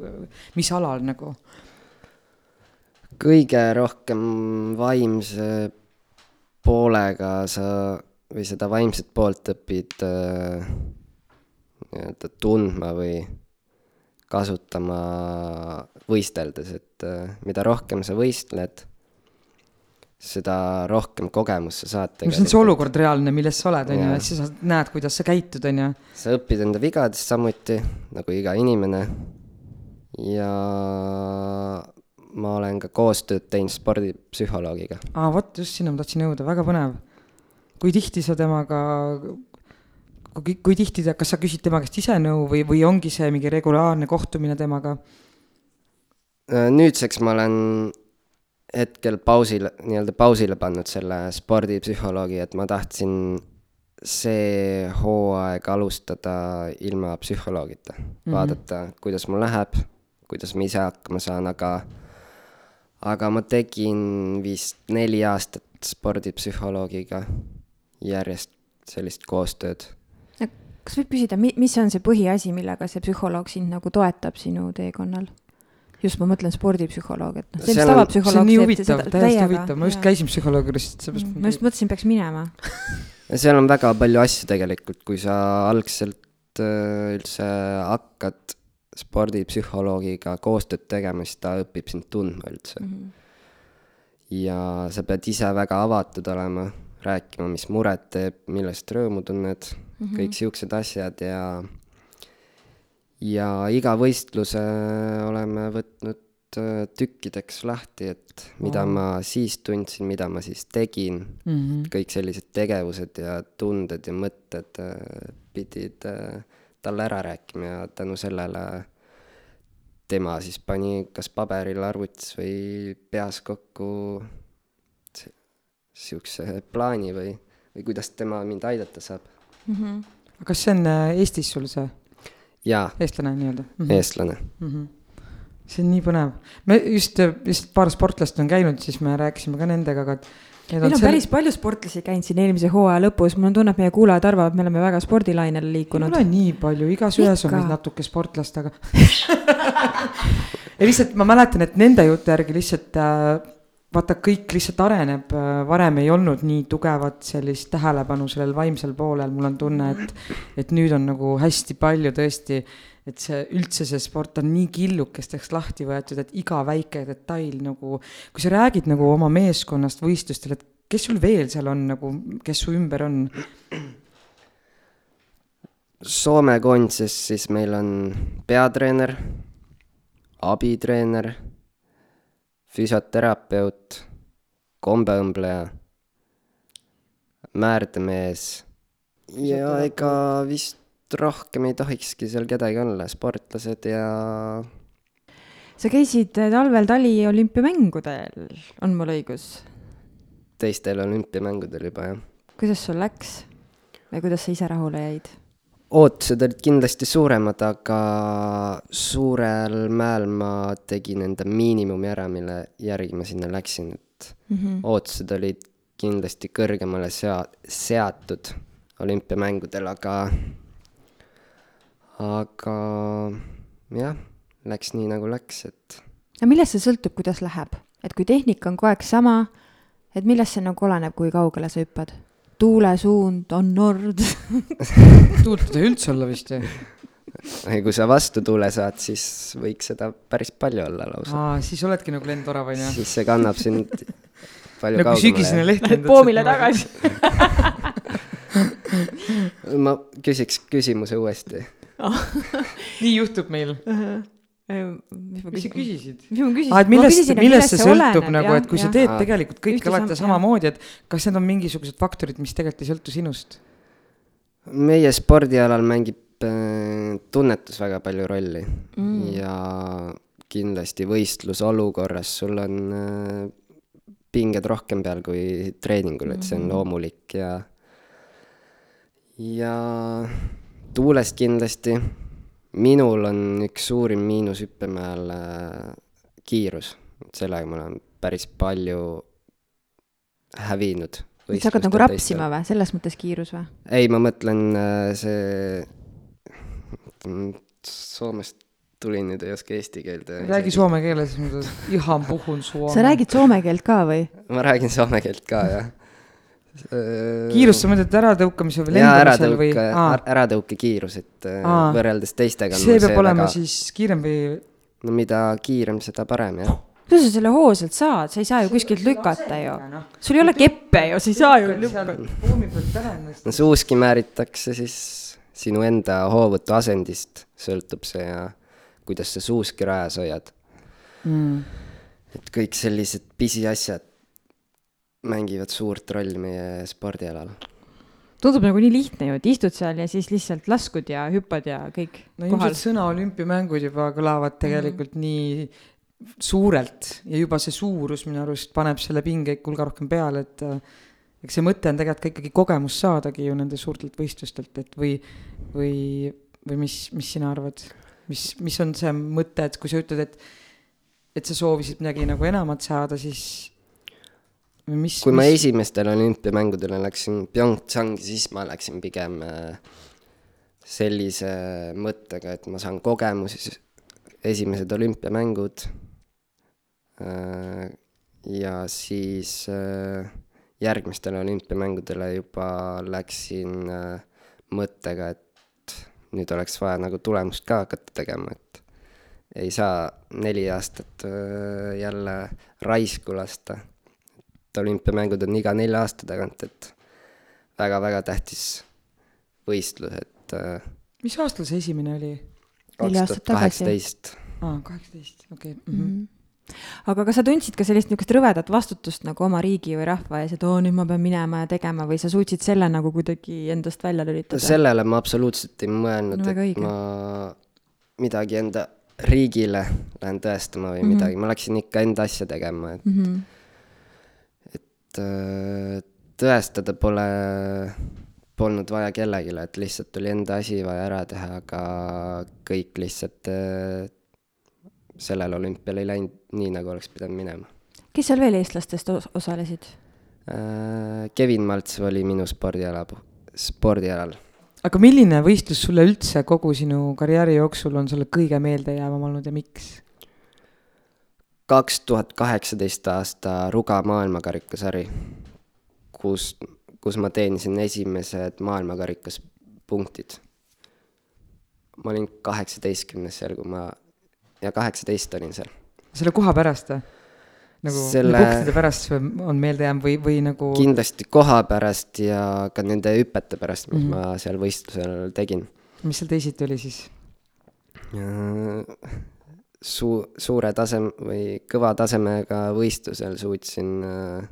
mis alal nagu. kõige rohkem vaimse poolega sa või seda vaimset poolt õpid äh, nii-öelda tundma või kasutama võisteldes, et äh, mida rohkem sa võistled seda rohkem kogemust sa saad tegelikult. see on see olukord reaalne, milles sa oled, on ju, et siis sa näed, kuidas sa käitud, on ju. sa õpid enda vigadest samuti, nagu iga inimene. ja ma olen ka koostööd teinud spordipsühholoogiga. aa, vot, just sinna ma tahtsin jõuda, väga põnev. kui tihti sa temaga, kui, kui tihti ta, kas sa küsid tema käest ise nõu või, või ongi see mingi regulaarne kohtumine temaga? nüüdseks ma olen hetkel pausile, nii-öelda pausile pannud selle spordipsühholoogi, et ma tahtsin see hooaeg alustada ilma psühholoogita mm. -hmm. vaadata, kuidas mul läheb, kuidas ma ise hakkama saan, aga, aga ma tegin vist neli aastat spordipsühholoogiga järjest sellist koostööd. kas võib küsida, mis on see põhiasi, millega see psühholoog sind nagu toetab sinu teekonnal? Just, ma mõtlen spordipsühholoog, et noh, see, mis tavapsühholoog see on nii huvitav, täiesti huvitav, ma just käisin psühholoogi juures, seepärast mm, ma just mõtlesin, peaks minema seal on väga palju asju tegelikult, kui sa algselt äh, üldse hakkad spordipsühholoogiga koostööd tegema, siis ta õpib sind tundma üldse mm. -hmm. ja sa pead ise väga avatud olema, rääkima, mis muret teeb, millest rõõmu tunned mm, -hmm. kõik siuksed asjad ja ja iga võistluse oleme võtnud äh, tükkideks lahti, et mida ma siis tundsin, mida ma siis tegin mm. -hmm. kõik sellised tegevused ja tunded ja mõtted äh, pidid äh, talle ära rääkima ja tänu sellele tema siis pani kas paberil, arvutis või peas kokku siukse plaani või, või kuidas tema mind aidata saab mm. -hmm. aga kas see on Eestis sul see jaa. eestlane nii-öelda mm? -hmm. eestlane mm. -hmm. see on nii põnev. me just, just paar sportlast on käinud, siis me rääkisime ka nendega, aga meil on, on sel... päris palju sportlasi käinud siin eelmise hooaja lõpus, mul on tunne, et meie kuulajad arvavad, et me oleme väga spordilainele liikunud. ei ole nii palju, igas ühes on meid natuke sportlast, aga ja lihtsalt ma mäletan, et nende jutu järgi lihtsalt äh, vaata, kõik lihtsalt areneb, varem ei olnud nii tugevat sellist tähelepanu sellel vaimsel poolel, mul on tunne, et, et nüüd on nagu hästi palju tõesti, et see üldse see sport on nii killukesteks lahti võetud, et iga väike detail nagu, kui sa räägid nagu oma meeskonnast võistlustel, et kes sul veel seal on nagu, kes su ümber on? Soome koondises siis meil on peatreener abitreener, füsioterapeut, kombeõmbleja, määrdemees ja ega vist rohkem ei tohikski seal kedagi olla, sportlased ja sa käisid talvel taliolümpiamängudel, on mul õigus? teistel olümpiamängudel juba, jah. kuidas sul läks või kuidas sa ise rahule jäid? Ootused olid kindlasti suuremad, aga suurel mäel ma tegin enda miinimumi ära, mille järgi ma sinna läksin, et mm -hmm. ootused olid kindlasti kõrgemale sea-, seatud olümpiamängudel, aga, aga jah, läks nii, nagu läks, et. no millest see sõltub, kuidas läheb, et kui tehnika on kogu aeg sama, et millest see nagu oleneb, kui kaugele sa hüppad? Tuulesuund on nord tuult ei tohi üldse olla vist ju. ei, kui sa vastu tuule saad, siis võiks seda päris palju olla lausa. aa, siis oledki nagu lendorav onju. siis see kannab sind palju nagu sügisene leht lendad poomile tagasi ma küsiks küsimuse uuesti nii juhtub meil mis ma sa küsisid? mis ma küsisin? aa, et millest, millest see sõltub oleneb, nagu, et kui ja, sa teed tegelikult kõike alati samamoodi, et kas need on mingisugused faktorid, mis tegelikult ei sõltu sinust? meie spordialal mängib äh, tunnetus väga palju rolli mm. ja kindlasti võistlusolukorras sul on äh, pinged rohkem peal kui treeningul, et see on mm. loomulik ja ja tuulest kindlasti minul on üks suurim miinus hüppemäel äh, kiirus, sellega ma olen päris palju hävinud. sa hakkad nagu rapsima või, selles mõttes kiirus või? ei, ma mõtlen äh, see, Soomest tulin nüüd, ei oska eesti keelt. räägi soome keeles, ihan puhun soome. sa räägid soome keelt ka või? ma räägin soome keelt ka, jah kiirust sa mõtled äratõukamise või lendamisel või? äratõuke, äratõukekiirus, et äh, Aa. võrreldes teistega see peab see olema väga... siis kiirem või? no mida kiirem, seda parem, jah. kuidas sa selle hoo sealt saad, sa ei saa ju kuskilt lükata ju. sul ei ole keppe ju, sa ei saa ju lükata. no suuski määritakse siis sinu enda hoovõtu asendist, sõltub see ja kuidas sa suuski rajas hoiad mm.. et kõik sellised pisiasjad mängivad suurt rolli meie spordialal. tundub nagu nii lihtne ju, et istud seal ja siis lihtsalt laskud ja hüppad ja kõik. no kohal. ilmselt sõna olümpiamängud juba kõlavad tegelikult mm -hmm. nii suurelt ja juba see suurus minu arust paneb selle pinge ikka hulga rohkem peale, et äh, eks see mõte on tegelikult ka ikkagi kogemust saadagi ju nende suurtelt võistlustelt, et või, või, või mis, mis sina arvad? mis, mis on see mõte, et kui sa ütled, et, et sa soovisid midagi nagu enamat saada, siis mis, kui mis... ma esimestele olümpiamängudele läksin PyeongChangi, siis ma läksin pigem äh, sellise mõttega, et ma saan kogemusi, esimesed olümpiamängud. Äh, ja siis äh, järgmistele olümpiamängudele juba läksin mõttega, et nüüd oleks vaja nagu tulemust ka hakata tegema, et ei saa neli aastat jälle raisku lasta et olümpiamängud on iga nelja aasta tagant, et väga-väga tähtis võistlus, et äh, mis aastal see esimene oli? neli aastat tagasi. aa, kaheksateist, okei. Mhm. aga kas sa tundsid ka sellist niisugust rõvedat vastutust nagu oma riigi või rahva ees, et oo, nüüd ma pean minema ja tegema või sa suutsid selle nagu kuidagi endast välja lülitada? sellele ma absoluutselt ei mõelnud no,, et õige. ma midagi enda riigile lähen tõestama või mm -hmm. midagi, ma läksin ikka enda asja tegema, et mm -hmm tõestada pole, polnud vaja kellelegi, et lihtsalt oli enda asi vaja ära teha, aga kõik lihtsalt äh, sellel olümpial ei läinud nii, nagu oleks pidanud minema. kes seal veel eestlastest os osalesid? Äh, Kevin Maltsev oli minu spordiala, spordialal. aga milline võistlus sulle üldse kogu sinu karjääri jooksul on sulle kõige meeldejäävam olnud ja miks? Kaks tuhat kaheksateist aasta Ruga maailmakarikasari, kus, kus ma teenisin esimesed maailmakarikas punktid. ma olin kaheksateistkümnes seal, kui ma, ja kaheksateist olin seal. selle koha pärast või? nagu selle punktide pärast on meelde jäänud või, või nagu? kindlasti koha pärast ja ka nende hüpete pärast, mis mm -hmm. ma seal võistlusel tegin. mis seal teisiti oli siis? Suu-, suure tasem- või kõva tasemega võistlusel suutsin äh,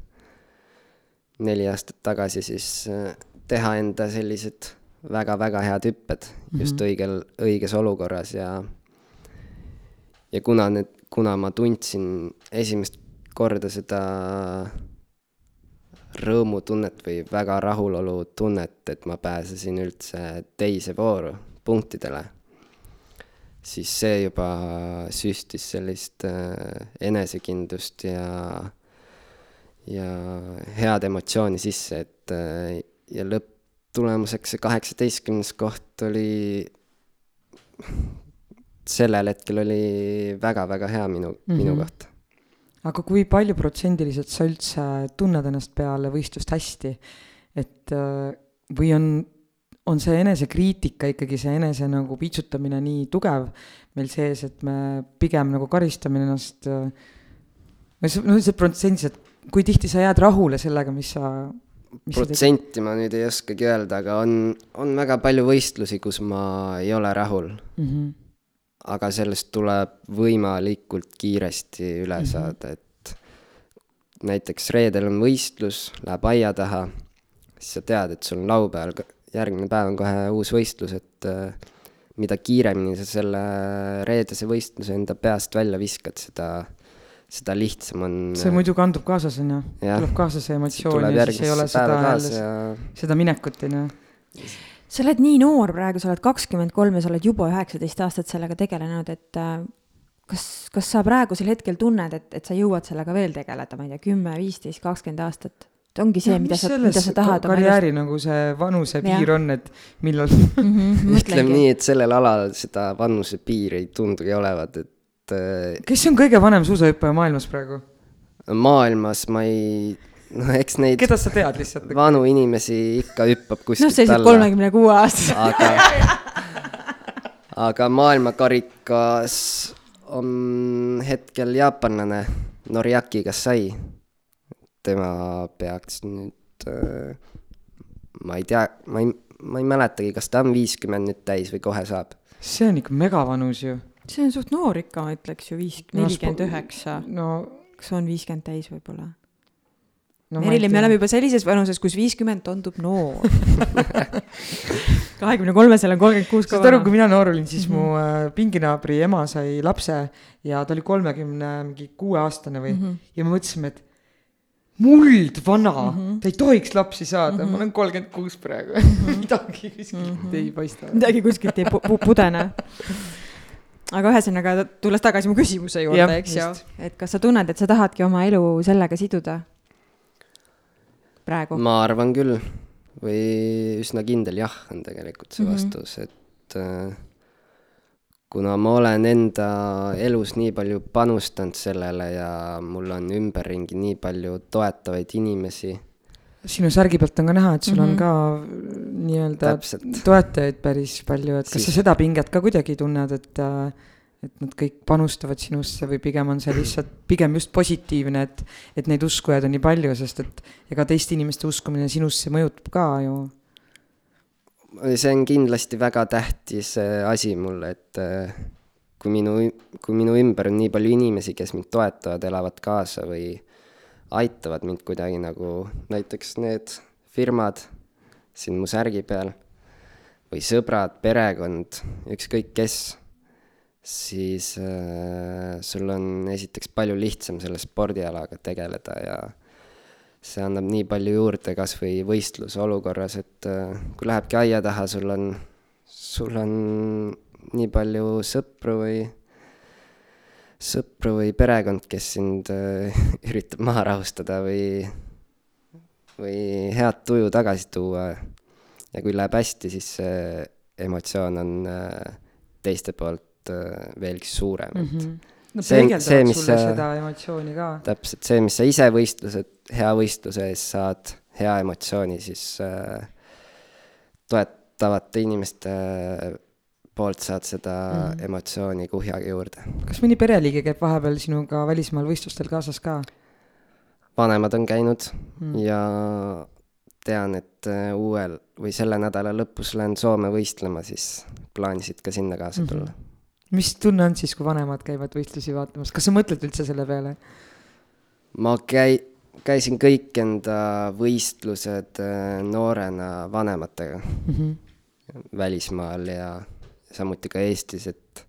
neli aastat tagasi siis äh, teha enda sellised väga-väga head hüpped mm -hmm. just õigel, õiges olukorras ja ja kuna need, kuna ma tundsin esimest korda seda rõõmutunnet või väga rahulolu tunnet, et ma pääsesin üldse teise vooru punktidele, siis see juba süstis sellist äh, enesekindlust ja ja head emotsiooni sisse, et äh, ja lõpptulemuseks see kaheksateistkümnes koht oli, sellel hetkel oli väga-väga hea minu mm, -hmm. minu mhm. kohta. aga kui palju protsendiliselt sa üldse tunned ennast peale võistlust hästi, et äh, või on, on see enesekriitika ikkagi, see enese nagu piitsutamine nii tugev meil sees, et me pigem nagu karistame ennast, äh, no see protsendiliselt kui tihti sa jääd rahule sellega, mis sa protsenti ma nüüd ei oskagi öelda, aga on, on väga palju võistlusi, kus ma ei ole rahul mm. -hmm. aga sellest tuleb võimalikult kiiresti üle mm -hmm. saada, et näiteks reedel on võistlus, läheb aia taha, siis sa tead, et sul on laupäeval, järgmine päev on kohe uus võistlus, et äh, mida kiiremini sa selle reedese võistluse enda peast välja viskad, seda seda lihtsam on. see muidu kandub kaasas, on ju, tuleb kaasa see emotsioon ja siis ei ole seda jälle ja... seda minekut, on ju. sa oled nii noor praegu, sa oled kakskümmend kolm ja sa oled juba üheksateist aastat sellega tegelenud, et äh, kas, kas sa praegusel hetkel tunned, et, et sa jõuad sellega veel tegeleda, ma ei tea, kümme, viisteist, kakskümmend aastat? Et ongi see, mida sa, mida sa tahad. karjääri elust... nagu see vanusepiir on, et millal mm. -hmm, ütleme nii, et sellel alal seda vanusepiiri ei tundugi olevat, et. Äh, kes on kõige vanem suusahüppaja maailmas praegu? maailmas ma ei, noh, eks neid. keda sa tead lihtsalt? vanu inimesi ikka hüppab kuskilt noh, sellised kolmekümne kuue aastased. aga, aga maailmakarikas on hetkel jaapanlane Noriaki Kasai. Tema peaks nüüd äh,, ma ei tea, ma ei, ma ei mäletagi, kas ta on viiskümmend nüüd täis või kohe saab. see on ikka megavanus ju see on suht noor ikka, ma ütleks ju viis, nelikümmend üheksa. no kas on viiskümmend täis võib-olla? no, Merilin, me oleme juba sellises vanuses, kus viiskümmend tundub noor kahekümne kolmesel on kolmkümmend kuus saad aru, kui mina noor olin, siis mm -hmm. mu äh, pinginaabri ema sai lapse ja ta oli kolmekümne mingi kuueaastane või mm, -hmm. ja me mõtlesime, et muld vana mm, -hmm. ta ei tohiks lapsi saada mm, -hmm. ma olen kolmkümmend kuus praegu mm, -hmm. midagi kuskilt mm -hmm. ei paista. midagi kuskilt ei pu pu pudene aga ühesõnaga, tulles tagasi mu küsimuse juurde, eks ju, et kas sa tunned, et sa tahadki oma elu sellega siduda praegu? ma arvan küll või üsna kindel jah, on tegelikult see mm -hmm. vastus, et äh, kuna ma olen enda elus nii palju panustanud sellele ja mul on ümberringi nii palju toetavaid inimesi sinu särgi pealt on ka näha, et sul mm -hmm. on mhm. ka nii-öelda toetajaid päris palju, et kas siis... sa seda pinget ka kuidagi tunned, et et nad kõik panustavad sinusse või pigem on see lihtsalt pigem just positiivne, et et neid uskujaid on nii palju, sest et ega teiste inimeste uskumine sinusse mõjutab ka ju. See on kindlasti väga tähtis äh, asi mulle, et äh, kui minu, kui minu ümber on nii palju inimesi, kes mind toetavad, elavad kaasa või aitavad mind kuidagi nagu näiteks need firmad siin mu särgi peal või sõbrad, perekond, ükskõik kes, siis äh, sul on esiteks palju lihtsam selle spordialaga tegeleda ja see annab nii palju juurde kas või võistluse olukorras, et äh, kui lähebki aia taha, sul on, sul on nii palju sõpru või sõpru või perekond, kes sind äh, üritab maha rahustada või, või head tuju tagasi tuua. ja kui läheb hästi, siis see emotsioon on äh, teiste poolt veelgi suurem mm, -hmm. et no see, mis sa, seda emotsiooni ka. täpselt, see, mis sa ise võistlused, hea võistluse ees saad, hea emotsiooni, siis äh, toetavate inimeste poolt saad seda mm. emotsiooni kuhjaga juurde. kas mõni pereliige käib vahepeal sinuga välismaal võistlustel kaasas ka? vanemad on käinud mm. ja tean, et äh, uuel või selle nädala lõpus lähen Soome võistlema, siis plaanisid ka sinna kaasa mhm. tulla mm. -hmm mis tunne on siis, kui vanemad käivad võistlusi vaatamas, kas sa mõtled üldse selle peale? ma käi-, käisin kõik enda võistlused äh, noorena vanematega mm -hmm. välismaal ja samuti ka Eestis, et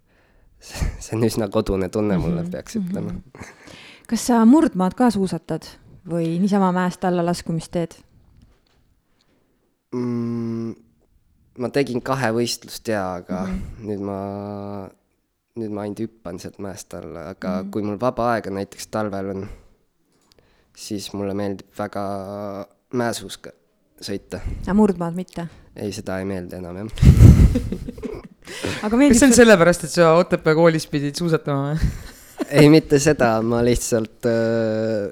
see on üsna kodune tunne mulle mm, -hmm. peaks ütlema mm. -hmm. kas sa murdmaad ka suusatad või niisama mäest alla laskumist teed mm,? ma tegin kahe võistlust jaa, aga mm -hmm. nüüd ma, nüüd ma ainult hüppan sealt mäest alla, aga mm -hmm. kui mul vaba aega näiteks talvel on, siis mulle meeldib väga mäesuuska sõita. aga murdmaad mitte? ei, seda ei meeldi enam jah aga meeldib kas see on sellepärast, et sa Otepää koolis pidid suusatama või ei, mitte seda, ma lihtsalt äh,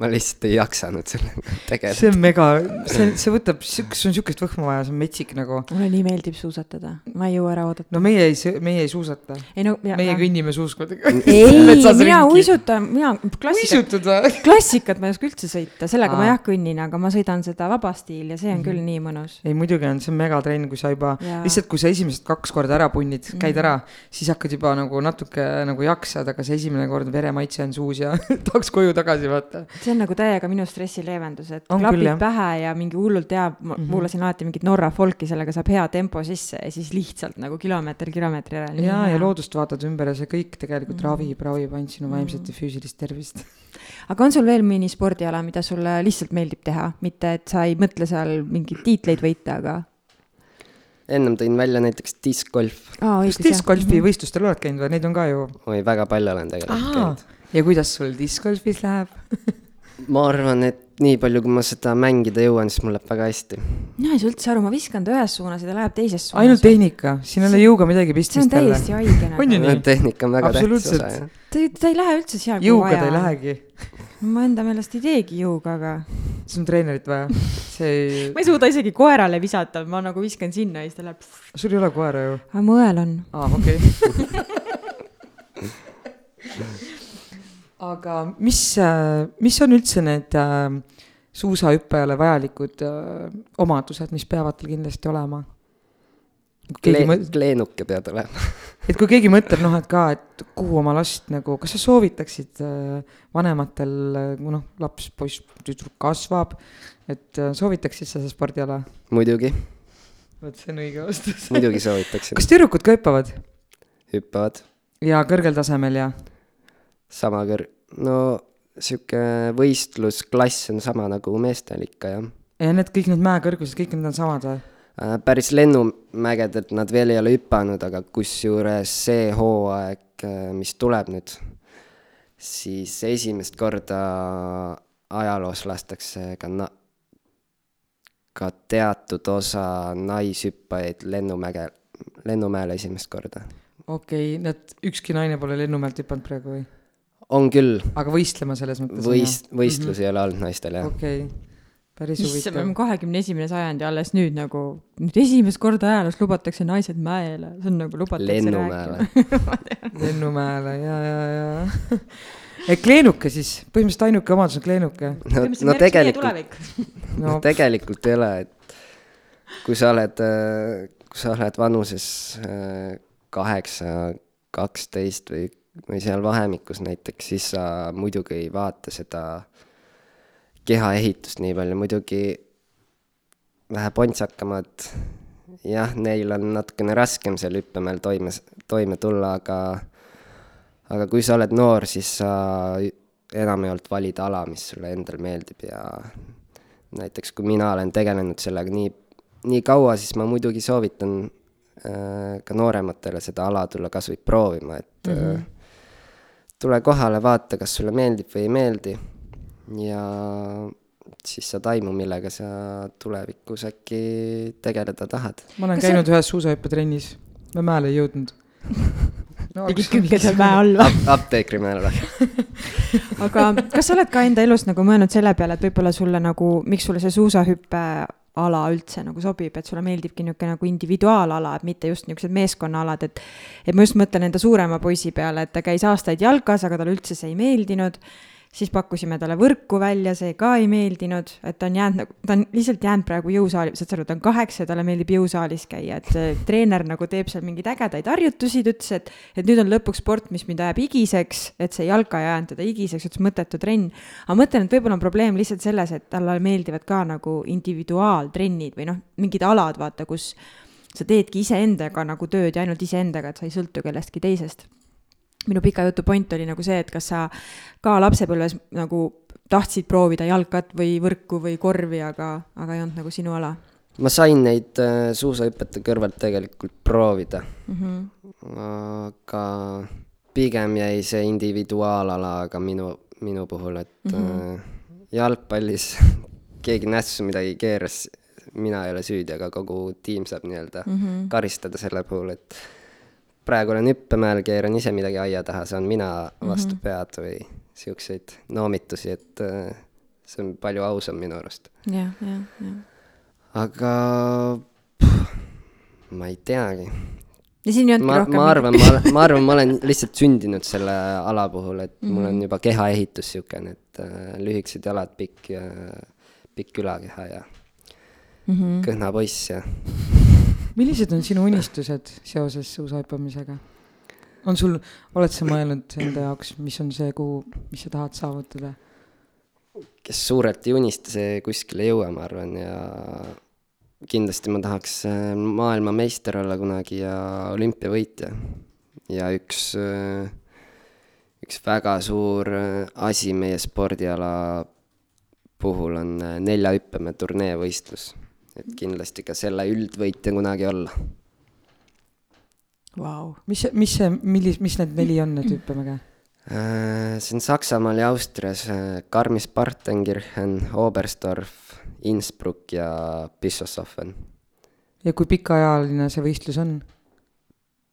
ma lihtsalt ei jaksanud sellega tegeleda. see on mega, see, see võtab, see on sihukest võhma vaja, see on metsik nagu. mulle nii meeldib suusatada, ma ei jõua ära oodata. no meie ei, meie ei suusata. No, meie kõnnime suuskudega. ei mina uisutan, mina klassikat, klassikat ma ei oska üldse sõita, sellega Aa. ma jah kõnnin, aga ma sõidan seda vabastiil ja see on mm -hmm. küll nii mõnus. ei muidugi on, see on megatrenn, kui sa juba, lihtsalt kui sa esimesed kaks korda ära punnid mm, -hmm. käid ära, siis hakkad juba nagu natuke nagu jaksad, aga see esimene kord veremaitse on suus ja tahaks koju tagasi vaata see on nagu täiega minu stressileevendus, et on klapid küll, pähe ja mingi hullult hea, ma mm -hmm. kuulasin alati mingit Norra folki, sellega saab hea tempo sisse ja siis lihtsalt nagu kilomeeter kilomeetri järel. ja, ja loodust vaatad ümber ja see kõik tegelikult mm -hmm. ravib, ravib ainult sinu vaimset mm -hmm. ja füüsilist tervist. aga on sul veel mõni spordiala, mida sulle lihtsalt meeldib teha, mitte et sa ei mõtle seal mingeid tiitleid võita, aga? ennem tõin välja näiteks diskgolf ah,. kas diskgolfi mm -hmm. võistlustel oled käinud või, neid on ka ju? oi, väga palju olen tegelikult käinud. ja kuidas sul diskgolfis läheb ma arvan, et nii palju, kui ma seda mängida jõuan, siis mul läheb väga hästi. mina ei saa üldse aru, ma viskan ta ühes suunas ja ta läheb teises suunas. ainult tehnika, siin ei ole jõuga midagi pistmist see on täiesti haige nagu. on ju nii? tehnika on väga tähtis osa, jah. ta, ta ei lähe üldse seal, kuhu vaja. jõuga ta ei lähegi. ma enda meelest ei teegi jõuga, aga. sul on treenerit vaja, see ei ma ei suuda isegi koerale visata, ma nagu viskan sinna ja siis ta läheb. sul ei ole koera ju? aga mu õel on. aa, okei. aga mis, äh, mis on üldse need äh, suusahüppajale vajalikud äh, omadused, mis peavad tal kindlasti olema? Kle-, mõt... leenuke pead olema et kui keegi mõtleb noh, et ka, et kuhu oma last nagu, kas sa soovitaksid vanematel, noh, laps, poiss, tüdruk kasvab, et soovitaksid sa seda spordiala? muidugi. vot see on õige vastus muidugi soovitaksin. kas tüdrukud ka hüppavad? hüppavad. ja kõrgel tasemel ja? Sama kõr-, no sihuke võistlusklass on sama nagu meestel ikka, jah. ja need kõik need mäekõrgused, kõik need on samad või? Äh, päris lennumägedelt nad veel ei ole hüpanud, aga kusjuures see hooaeg, äh, mis tuleb nüüd, siis esimest korda ajaloos lastakse ka na-, ka teatud osa naishüppajaid lennumäge, lennumäele esimest korda. okei okay,, need, ükski naine pole lennumäelt hüpanud praegu või? On küll. aga võistlema selles mõttes? võist-, võistlusi mm -hmm. ei ole olnud naistel, jah. okei okay., päris huvitav. issand, kahekümne esimene sajand ja alles nüüd nagu, nüüd esimest korda ajaloos lubatakse naised mäele, see on nagu lubatakse lennumäele lennumäele ja, ja, ja et kleenuke siis, põhimõtteliselt ainuke omadus on kleenuke. no, no tegelikult, no tegelikult ei ole, et kui sa oled, äh, kui sa oled vanuses äh, kaheksa, kaksteist või või seal vahemikus näiteks, siis sa muidugi ei vaata seda kehaehitust nii palju, muidugi vähe pontsakamad, jah, neil on natukene raskem seal hüppemäel toime, toime tulla, aga aga kui sa oled noor, siis sa enamjaolt valid ala, mis sulle endal meeldib ja näiteks kui mina olen tegelenud sellega nii, nii kaua, siis ma muidugi soovitan äh, ka noorematele seda ala tulla kas või proovima, et mm -hmm tule kohale, vaata, kas sulle meeldib või ei meeldi. ja siis saad aimu, millega sa tulevikus äkki tegeleda tahad. ma olen kas käinud sa... ühes suusahüppetrennis, ma mäele ei jõudnud no,. tegid külge seal mäe all või Ap? apteekri mäel või aga kas sa oled ka enda elus nagu mõelnud selle peale, et võib-olla sulle nagu, miks sulle see suusahüpe ala üldse nagu sobib, et sulle meeldibki niisugune nagu individuaalala, et mitte just niisugused meeskonnaalad, et et ma just mõtlen enda suurema poisi peale, et ta käis aastaid jalkas, aga talle üldse see ei meeldinud, siis pakkusime talle võrku välja, see ka ei meeldinud, et ta on jäänud nagu, ta on lihtsalt jäänud praegu jõusaali, saad sa aru, ta on kaheksa ja talle meeldib jõusaalis käia, et treener nagu teeb seal mingeid ägedaid harjutusi, ta ütles, et, et nüüd on lõpuks sport, mis mind ajab higiseks, et see jalka ei ajanud teda higiseks, ütles mõttetu trenn. aga mõtlen, et võib-olla on probleem lihtsalt selles, et talle meeldivad ka nagu individuaaltrennid või noh, mingid alad, vaata, kus sa teedki iseendaga nagu tööd ja ainult iseendaga, et sa ei sõltu kellestki teisest minu pika jutu point oli nagu see, et kas sa ka lapsepõlves nagu tahtsid proovida jalkat või võrku või korvi, aga, aga ei olnud nagu sinu ala? ma sain neid äh, suusahüpete kõrvalt tegelikult proovida mm. -hmm. aga pigem jäi see individuaalalaga minu, minu puhul, et mm -hmm. jalgpallis keegi nässu midagi keeras, mina ei ole süüdi, aga kogu tiim saab nii-öelda mm -hmm. karistada selle puhul, et praegu olen hüppemäel, keeran ise midagi aia taha, saan mina vastu mm -hmm. pead või siukseid noomitusi, et äh, see on palju ausam minu arust. jah, jah, jah. aga pff, ma ei teagi. ja siin ei olnudki rohkem ma arvan, ma, ma arvan, ma olen lihtsalt sündinud selle ala puhul, et mm -hmm. mul on mhm. juba kehaehitus siukene, et äh, lühikesed jalad, pikk ja pikk ülakeha ja mm -hmm. kõhna poiss ja millised on sinu unistused seoses suusahüppamisega? on sul, oled sa mõelnud enda jaoks, mis on see, kuhu, mis sa tahad saavutada? kes suurelt ei unista, see kuskile ei jõua, ma arvan, ja kindlasti ma tahaks äh, maailmameister olla kunagi ja olümpiavõitja. ja üks, äh, üks väga suur äh, asi meie spordiala puhul on neljahüppemäe turneevõistlus et kindlasti ka selle üldvõitja kunagi olla wow.. mis, mis see, millis-, mis need neli on, need hüppemäge? Äh, see on Saksamaal ja Austrias äh, Garmisch-Partenkirchen, Oberstdorf, Innsbruck ja Bischofshofen. ja kui pikaajaline see võistlus on?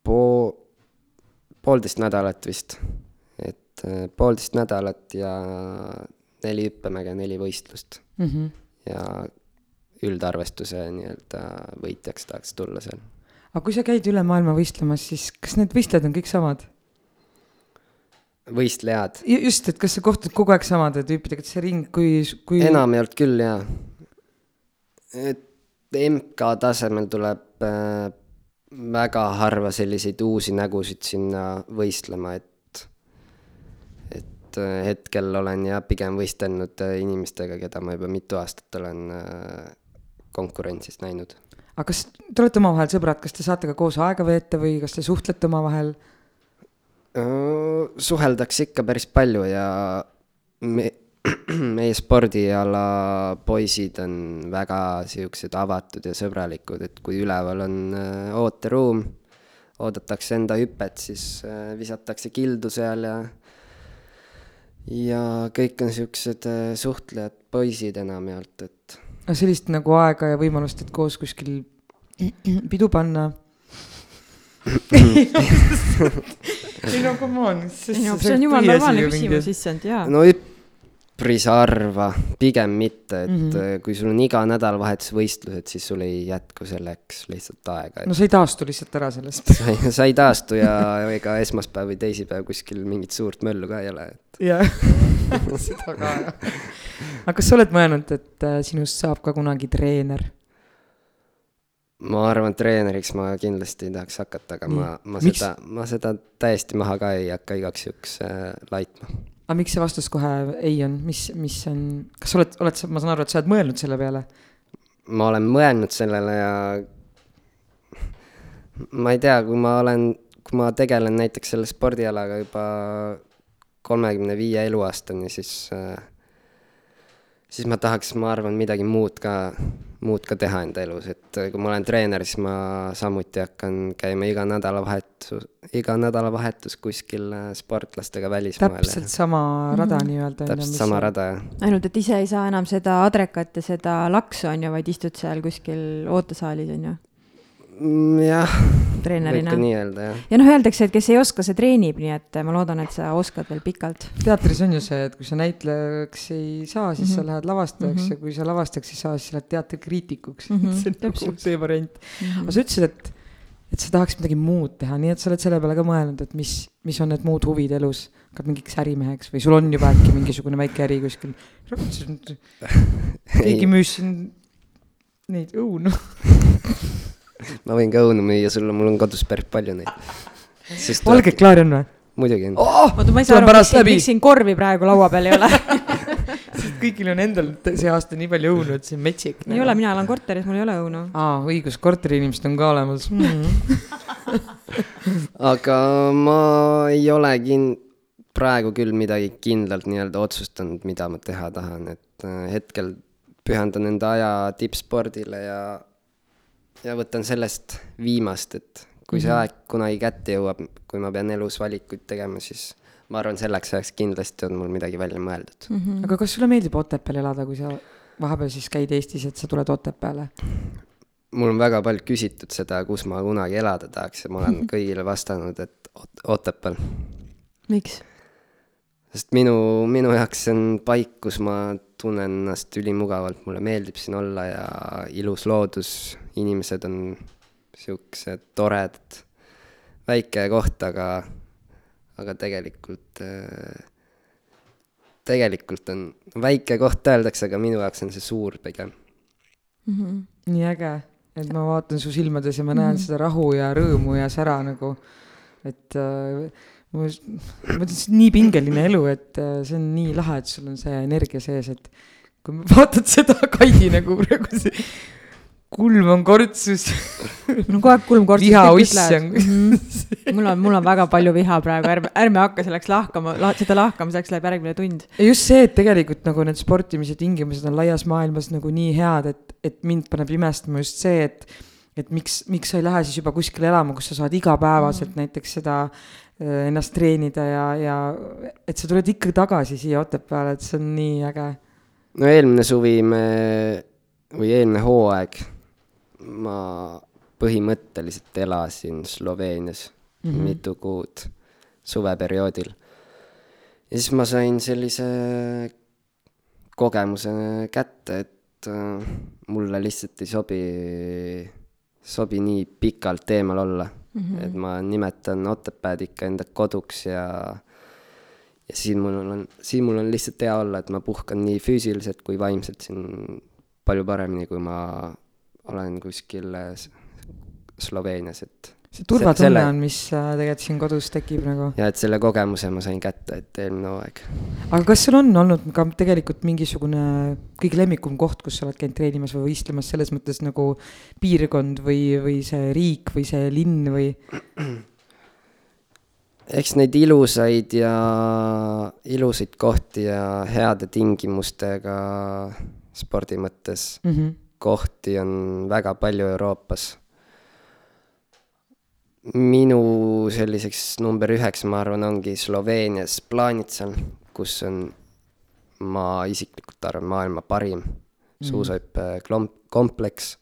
Po-, poolteist nädalat vist. et äh, poolteist nädalat ja neli hüppemäge, neli võistlust mm. -hmm. ja üldarvestuse nii-öelda võitjaks tahaks tulla seal. aga kui sa käid üle maailma võistlemas, siis kas need võistlejad on kõik samad? võistlejad? just, et kas sa kohtud kogu aeg samade tüüpidega, et see ring, kui, kui enamjaolt küll, jaa. et MK tasemel tuleb äh, väga harva selliseid uusi nägusid sinna võistlema, et et äh, hetkel olen jah, pigem võistelnud äh, inimestega, keda ma juba mitu aastat olen äh, konkurentsis näinud. aga kas te olete omavahel sõbrad, kas te saate ka koos aega veeta või kas te suhtlete omavahel? suheldakse ikka päris palju ja me, meie spordiala poisid on väga siuksed avatud ja sõbralikud, et kui üleval on ooteruum, oodatakse enda hüpet, siis visatakse kildu seal ja ja kõik on siuksed suhtlejad poisid enamjaolt, et sellist nagu aega ja võimalust, et koos kuskil pidu panna ei no come on. ei no see on jumala normaalne küsimus, issand jaa. no üpris harva, pigem mitte, et mm -hmm. kui sul on iga nädalavahetus võistlused, siis sul ei jätku selleks lihtsalt aega et.... no sa ei taastu lihtsalt ära sellest sa ei taastu ja ega esmaspäev või teisipäev kuskil mingit suurt möllu ka ei ole, et. jah, seda ka jah aga kas sa oled mõelnud, et äh, sinust saab ka kunagi treener? ma arvan, treeneriks ma kindlasti ei tahaks hakata, aga Nii. ma, ma miks? seda, ma seda täiesti maha ka ei hakka igaks juhuks äh, laitma. aga miks see vastus kohe ei on, mis, mis on, kas sa oled, oled sa, ma saan aru, et sa oled mõelnud selle peale? ma olen mõelnud sellele ja ma ei tea, kui ma olen, kui ma tegelen näiteks selle spordialaga juba kolmekümne viie eluaastani, siis äh, siis ma tahaks, ma arvan, midagi muud ka, muud ka teha enda elus, et kui ma olen treener, siis ma samuti hakkan käima iga nädalavahetus, iga nädalavahetus kuskil äh, sportlastega välismaal. täpselt sama rada mm -hmm. nii-öelda. täpselt sama on... rada, jah. ainult, et ise ei saa enam seda adrekat ja seda laksu, on ju, vaid istud seal kuskil ootesaalis, on ju jah. treenerina. võib ka nii öelda, jah. ja noh, öeldakse, et kes ei oska, see treenib, nii et ma loodan, et sa oskad veel pikalt. teatris on ju see, et kui sa näitlejaks ei saa, siis mm -hmm. sa mhm. lähed lavastajaks mm -hmm. ja kui sa lavastajaks ei saa, siis sa lähed teatrikriitikuks mm. -hmm. see on nagu see variant mm. -hmm. aga sa ütlesid, et et sa tahaks midagi muud teha, nii et sa oled selle peale ka mõelnud, et mis, mis on need muud huvid elus, hakkad mingiks ärimeheks või sul on juba äkki mingisugune väike äri kuskil? keegi müüs siin neid õunu ma võin ka õunu müüa sulle, mul on kodus päris palju neid. valget klaari on või? muidugi on oh,. oota, ma ei saa aru, miks, miks siin korvi praegu laua peal ei ole kõigil on endal see aasta nii palju õunu, et see on metsik. ei ole, mina elan korteris, mul ei ole õunu. aa, õigus, korteriinimesed on ka olemas mm. aga ma ei ole kin-, praegu küll midagi kindlalt nii-öelda otsustanud, mida ma teha tahan, et äh, hetkel pühendan enda aja tippspordile ja, ja võtan sellest viimast, et kui see mm -hmm. aeg kunagi kätte jõuab, kui ma pean elus valikuid tegema, siis ma arvan, selleks ajaks kindlasti on mul midagi välja mõeldud mm. -hmm. aga kas sulle meeldib Otepääl elada, kui sa vahepeal siis käid Eestis, et sa tuled Otepääle? mul on väga palju küsitud seda, kus ma kunagi elada tahaks ja ma olen kõigile vastanud, et Otepääl. miks? sest minu, minu jaoks see on paik, kus ma tunnen ennast ülimugavalt, mulle meeldib siin olla ja ilus loodus, inimesed on siuksed toredad. väike koht, aga aga tegelikult, tegelikult on väike koht öeldakse, aga minu jaoks on see suur pigem mm. -hmm. nii äge, et ma vaatan su silmades ja ma näen mm -hmm. seda rahu ja rõõmu ja sära nagu, et äh, ma, ma on nii pingeline elu, et äh, see on nii lahe, et sul on see energia sees, et kui vaatad seda Kaidi nagu praegu see kulm on kortsus mul on kogu aeg kulm kortsus. vihauss on. -hmm. mul on, mul on väga palju viha praegu, ärme, ärme hakka selleks lahkama lah,, seda lahkamiseks läheb järgmine tund. ja just see, et tegelikult nagu need sportimise tingimused on laias maailmas nagu nii head, et, et mind paneb imestama just see, et et miks, miks sa ei lähe siis juba kuskile elama, kus sa saad igapäevaselt mm -hmm. näiteks seda äh, ennast treenida ja, ja et sa tuled ikka tagasi siia Otepääle, et see on nii äge. no eelmine suvi me, või eelmine hooaeg ma põhimõtteliselt elasin Sloveenias mm -hmm. mitu kuud suveperioodil. ja siis ma sain sellise kogemuse kätte, et äh, mulle lihtsalt ei sobi, sobi nii pikalt eemal olla mm. -hmm. et ma nimetan Otepääd ikka enda koduks ja ja siin mul on, siin mul on lihtsalt hea olla, et ma puhkan nii füüsiliselt kui vaimselt siin palju paremini, kui ma olen kuskil äh, Sloveenias, et see turvatunne selle... on, mis äh, tegelikult siin kodus tekib nagu. ja et selle kogemuse ma sain kätte, et eelmine hooaeg. aga kas sul on olnud ka tegelikult mingisugune kõige lemmikum koht, kus sa oled käinud treenimas või võistlemas, selles mõttes nagu piirkond või, või see riik või see linn või? eks neid ilusaid ja, ilusaid kohti ja heade tingimustega spordi mõttes mm -hmm kohti on väga palju Euroopas. minu selliseks number üheks, ma arvan, ongi Sloveenias Planitsal, kus on, ma isiklikult arvan, maailma parim mm. suusahüppekompleks.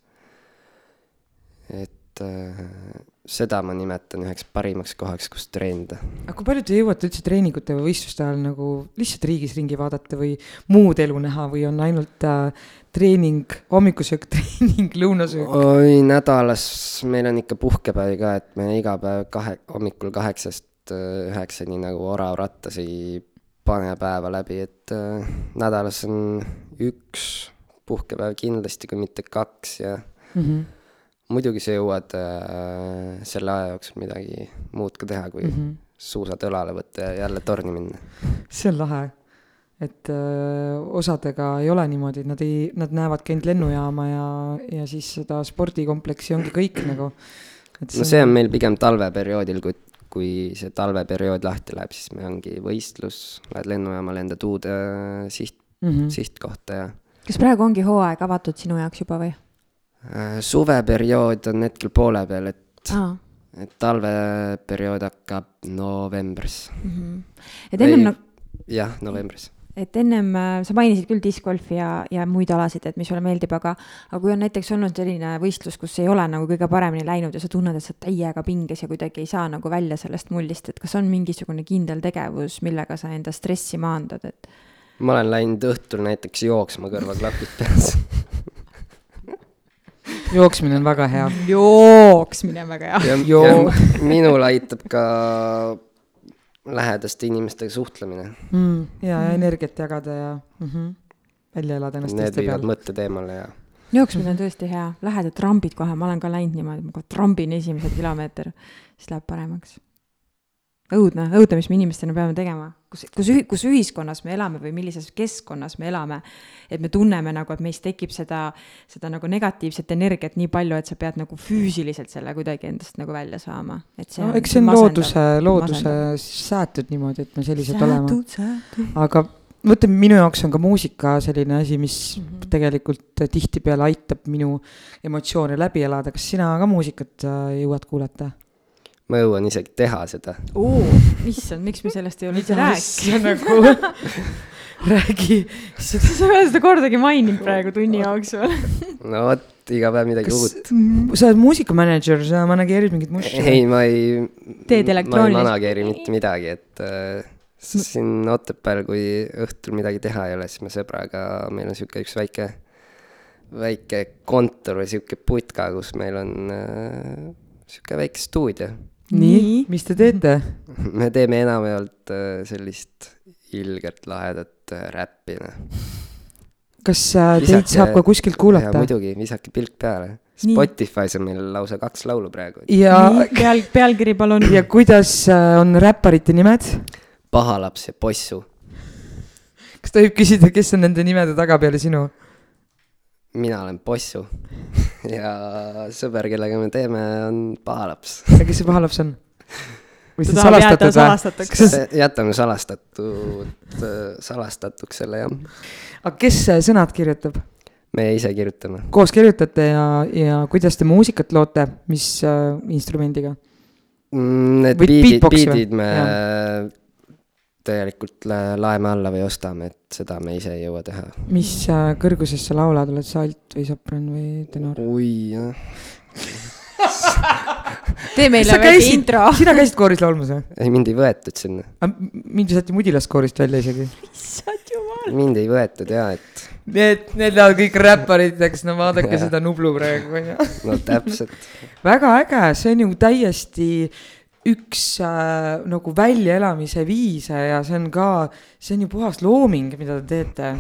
et äh, seda ma nimetan üheks parimaks kohaks, kus treenida. aga kui palju te jõuate üldse treeningute või võistluste ajal nagu lihtsalt riigis ringi vaadata või muud elu näha või on ainult äh, treening, hommikusöök, treening, lõunasöök? oi, nädalas meil on ikka puhkepäevi ka, et me iga päev kahe, hommikul kaheksast äh, üheksani nagu orav rattas ei pane päeva läbi, et äh, nädalas on üks puhkepäev kindlasti, kui mitte kaks ja mm -hmm muidugi sa jõuad äh, selle aja jooksul midagi muud ka teha, kui mm -hmm. suusad õlale võtta ja jälle torni minna. see on lahe, et äh, osadega ei ole niimoodi, et nad ei, nad näevadki ainult lennujaama ja, ja siis seda spordikompleksi ongi kõik nagu. no see on meil pigem talveperioodil, kui, kui see talveperiood lahti läheb, siis meil ongi võistlus, lähed lennujaama, lendad uude siht mm, -hmm. sihtkohta ja. kas praegu ongi hooaeg avatud sinu jaoks juba või? Äh, suveperiood on hetkel poole peal, et ah., et talveperiood hakkab novembris mm. -hmm. et ennem nagu. jah, novembris et ennem äh, sa mainisid küll discgolfi ja, ja muid alasid, et mis sulle meeldib, aga, aga kui on näiteks olnud selline võistlus, kus ei ole nagu kõige paremini läinud ja sa tunned, et sa täiega pinges ja kuidagi ei saa nagu välja sellest mullist, et kas on mingisugune kindel tegevus, millega sa enda stressi maandad, et? ma olen läinud õhtul näiteks jooksma kõrvaklapid peas jooksmine on väga hea. jooksmine on väga hea. minul aitab ka lähedaste inimestega suhtlemine. mm,. ja, ja energiat jagada ja mm -hmm. välja elada ennast Need teiste viivad peal. mõtted eemale ja jooksmine on tõesti hea, lähed ja trambid kohe, ma olen ka läinud niimoodi, ma kohe trambin esimese kilomeeter, siis läheb paremaks. õudne, õudne, mis me inimestena peame tegema, kus, kus, kus ühiskonnas me elame või millises keskkonnas me elame. et me tunneme nagu, et meis tekib seda, seda nagu negatiivset energiat nii palju, et sa pead nagu füüsiliselt selle kuidagi endast nagu välja saama, et see no eks see on looduse, looduse säätud niimoodi, et me sellised oleme. säätud, säätud. aga ma ütlen, minu jaoks on ka muusika selline asi, mis mm. -hmm. tegelikult tihtipeale aitab minu emotsioone läbi elada. kas sina ka muusikat äh, jõuad kuulata? Ma jõuan isegi teha seda. oo, issand, miks me sellest ei ole üldse rääkinud? nagu räägi. sa ei ole seda kordagi maininud praegu tunni jooksul. no vot, iga päev midagi kas uut. sa oled muusikamänedžer, sa manageerid mingit musti? ei, ma ei. Teed ma ei manageeri mitte midagi, et äh, siin Otepääl, kui õhtul midagi teha ei ole, siis me sõbraga, meil on sihuke üks väike, väike kontor või sihuke putka, kus meil on äh, sihuke väike stuudio. Nii Nii., mis te teete? me teeme enamjaolt äh, sellist ilgelt lahedat äh, räppi, noh. kas äh, teid Visake- saab ka kuskilt ja kuulata? muidugi, visake pilk peale. Spotify's on meil lausa kaks laulu praegu. ja, peal, pealkiri palun. ja kuidas on räpparite nimed? pahalaps ja possu. kas tohib küsida, kes on nende nimede taga peale sinu? mina olen possu ja sõber, kellega me teeme, on pahalaps. ja kes see pahalaps on? või see Ta on tahab jääda salastatud või? jätame salastatud, salastatuks selle jah. aga kes sõnad kirjutab? me ise kirjutame. koos kirjutate ja, ja kuidas te muusikat loote, mis äh, instrumendiga? Mm, Need Või või? biidid me tegelikult lä- laeme alla või ostame, et seda me ise ei jõua teha. mis äh, kõrguses sa laulad, oled sa alt või sopran või tenor? oi jah, tee meile Sa väike intro. sina käisid kooris laulmas või? ei mind ei võetud sinna, mind visati Mudilast koorist välja isegi. issand jumal. mind ei võetud ja et Need, need lähevad kõik räppariteks, no vaadake seda Nublu praegu, onju. no täpselt, väga äge, see on ju täiesti üks äh, nagu väljaelamise viise ja see on ka, see on ju puhas looming, mida te teete.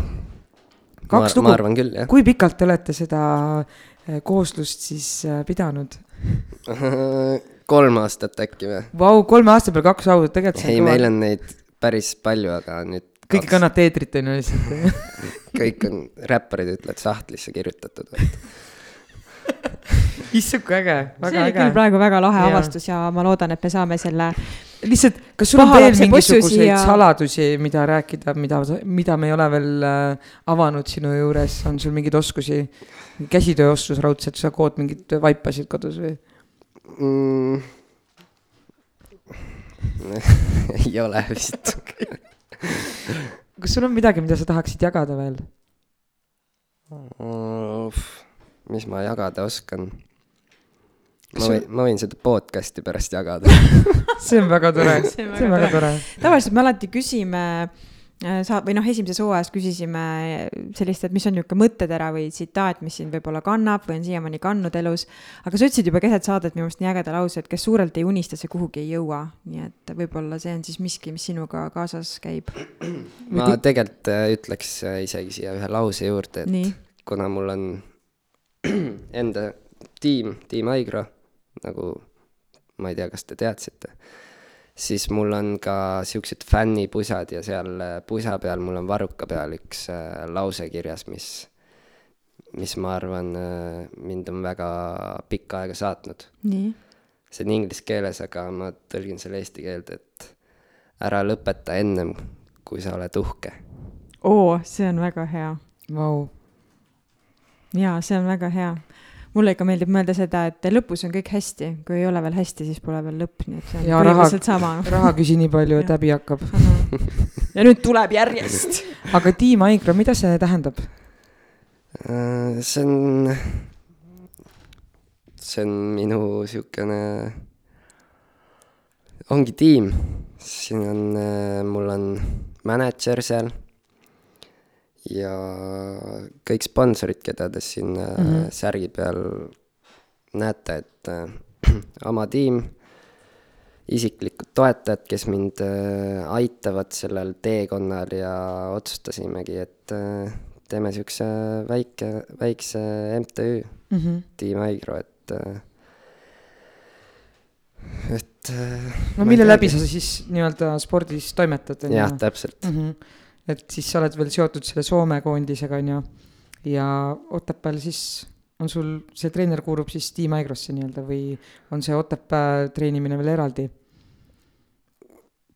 kaks ma lugu, kui pikalt te olete seda äh, kooslust siis äh, pidanud? kolm aastat äkki või? Vau, kolme aasta peale kaks laulu, tegelikult ei, meil on neid päris palju, aga nüüd kõik kannate eetrit on ju lihtsalt. kõik on, räpparid ütlevad sahtlisse kirjutatud. issand, kui äge, see väga oli küll äge. praegu väga lahe Jaa. avastus ja ma loodan, et me saame selle. lihtsalt, kas sul on veel mingisuguseid siia- saladusi, mida rääkida, mida, mida me ei ole veel äh, avanud sinu juures, on sul mingeid oskusi, käsitööoskus raudselt, sa kood mingeid vaipasid kodus või? mm. ei ole vist. kas sul on midagi, mida sa tahaksid jagada veel? Mis ma jagada oskan? Ma võin, ma võin seda podcast'i pärast jagada. see on väga tore, See on on väga tore. tavaliselt me alati küsime, sa või noh, esimeses hooajas küsisime sellist, et mis on niisugune mõttetera või tsitaat, mis sind võib-olla kannab või on siiamaani kandnud elus. aga sa ütlesid juba keset saadet minu arust nii ägeda lause, et kes suurelt ei unista, see kuhugi ei jõua. nii et võib-olla see on siis miski, mis sinuga kaasas käib. ma tegelikult äh, ütleks äh, isegi siia ühe lause juurde, et nii, kuna mul on enda tiim, tiim Aigro, nagu ma ei tea, kas te teadsite, siis mul on ka siuksed fännipusad ja seal äh, pusa peal mul on varruka peal üks äh, lause kirjas, mis, mis ma arvan, mind on väga pikka aega saatnud. nii, see on inglise keeles, aga ma tõlgin selle eesti keelde, et ära lõpeta ennem, kui sa oled uhke. oo, see on väga hea Vau, jaa, see on väga hea. mulle ikka meeldib mõelda seda, et lõpus on kõik hästi, kui ei ole veel hästi, siis pole veel lõpp, nii et see on põhimõtteliselt sama. raha küsi nii palju, et häbi hakkab. ja nüüd tuleb järjest. aga tiim Aigro, mida see tähendab? Äh, see on, see on minu siukene, ongi tiim, siin on, mul on mänedžer seal ja kõik sponsorid, keda te siin mm -hmm. särgi peal näete, et äh, oma tiim, isiklikud toetajad, kes mind äh, aitavad sellel teekonnal ja otsustasimegi, et äh, teeme niisuguse väike, väikse MTÜ mm, -hmm. Tiim Aigro, et äh, et no mille läbi sa siis nii-öelda spordis toimetad? jah, täpselt mm. -hmm. Et siis sa oled veel seotud selle Soome koondisega, on ju, ja Otepääl siis on sul, see treener kuulub siis Team Aigrosse nii-öelda või on see Otepää treenimine veel eraldi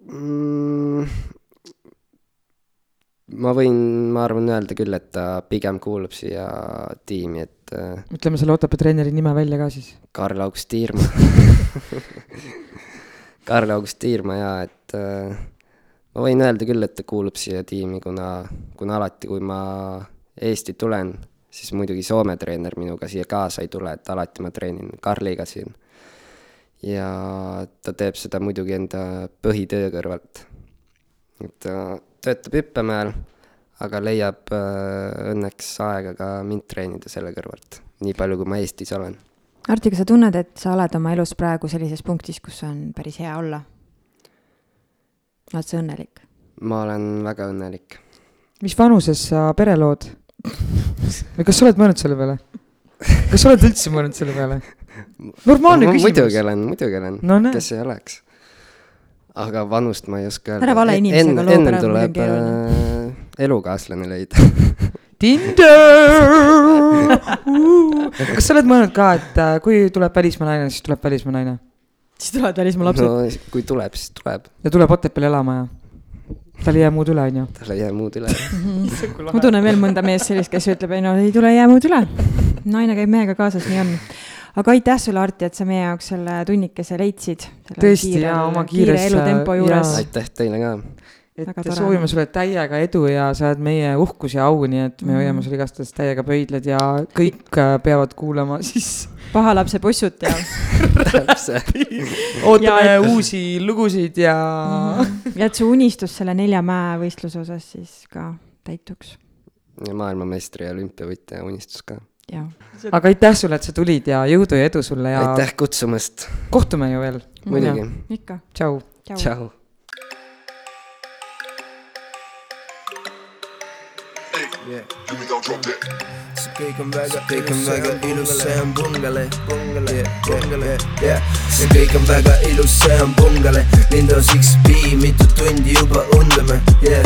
mm,? ma võin, ma arvan, öelda küll, et ta pigem kuulub siia tiimi, et. Äh, ütleme selle Otepää treeneri nime välja ka siis. Karl-August Tiirma Karl-August Tiirma jaa, et äh, ma võin öelda küll, et ta kuulub siia tiimi, kuna, kuna alati, kui ma Eesti tulen, siis muidugi Soome treener minuga siia kaasa ei tule, et alati ma treenin Karliga siin. ja ta teeb seda muidugi enda põhitöö kõrvalt. et ta töötab Hüppemäel, aga leiab äh, õnneks aega ka mind treenida selle kõrvalt, nii palju, kui ma Eestis olen. Arti, kas sa tunned, et sa oled oma elus praegu sellises punktis, kus on päris hea olla? Oled sa õnnelik? ma olen väga õnnelik. mis vanuses sa pere lood? või kas sa oled mõelnud selle peale? kas sa oled üldse mõelnud selle peale? normaalne no, küsimus. muidugi olen, muidugi olen no,, kes ei oleks aga vanust ma ei oska öelda. ära vale inimesega loo on keeruline äh,. elukaaslane leida Tinder kas sa oled mõelnud ka, et äh, kui tuleb välismaa naine, siis tuleb välismaa naine? Siis tulevad välismaa lapsed no,? kui tuleb, siis tuleb. ja tuleb Otepääle elama ja? tal ei jää muud üle, onju? tal ei jää muud üle ma tunnen veel mõnda meest sellist, kes ütleb, ei no ei tule, ei jää muud üle. naine käib mehega kaasas, nii on aga aitäh sulle, Arti, et sa meie jaoks selle tunnikese leidsid. tõesti ja oma kiires. kiire elutempo juures. aitäh teile ka. Et soovime sulle täiega edu ja sa oled meie uhkus ja au, nii et me mm. hoiame sul igastahes täiega pöidlad ja kõik äh, peavad kuulama siis. paha lapse pussut ja ootame ja, et... uusi lugusid ja mm. ja et su unistus selle nelja mäe võistluse osas siis ka täituks. ja maailmameistri ja olümpiavõitja unistus ka aga aitäh sulle, et sa tulid ja jõudu ja edu sulle ja. aitäh kutsumast. kohtume ju veel. muidugi. ikka. tšau. tšau. See kõik on väga, kõik on väga ilus, see on bungale, bungale, bungale, yeah. see kõik on väga ilus, see on bungale, Windows XP, mitu tundi juba undame, yeah.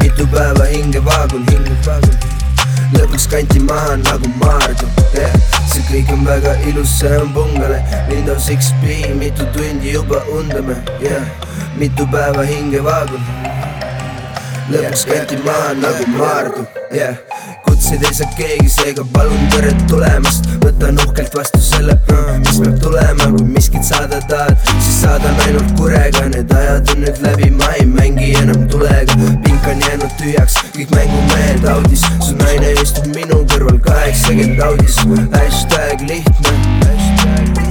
mitu päeva hinge vaagun, hinge vaagun lõpuks kanti maha nagu Maardu yeah. see kõik on väga ilus, see on pungale Windows XP, mitu tundi juba undame yeah. mitu päeva hinge vaagun lõpuks kanti maha nagu Maardu yeah. Kutseid ei saa keegi, seega palun tere tulemast. Võtan uhkelt vastu selle, mis peab tulema, kui miskit saada tahad, siis saadan ainult kurega, need ajad on nüüd läbi, ma ei mängi enam tulega, pink on jäänud tühjaks, kõik mängumehed audis, su naine istub minu kõrval kaheksakümmend audis, hashtag lihtne, hashtag lihtne,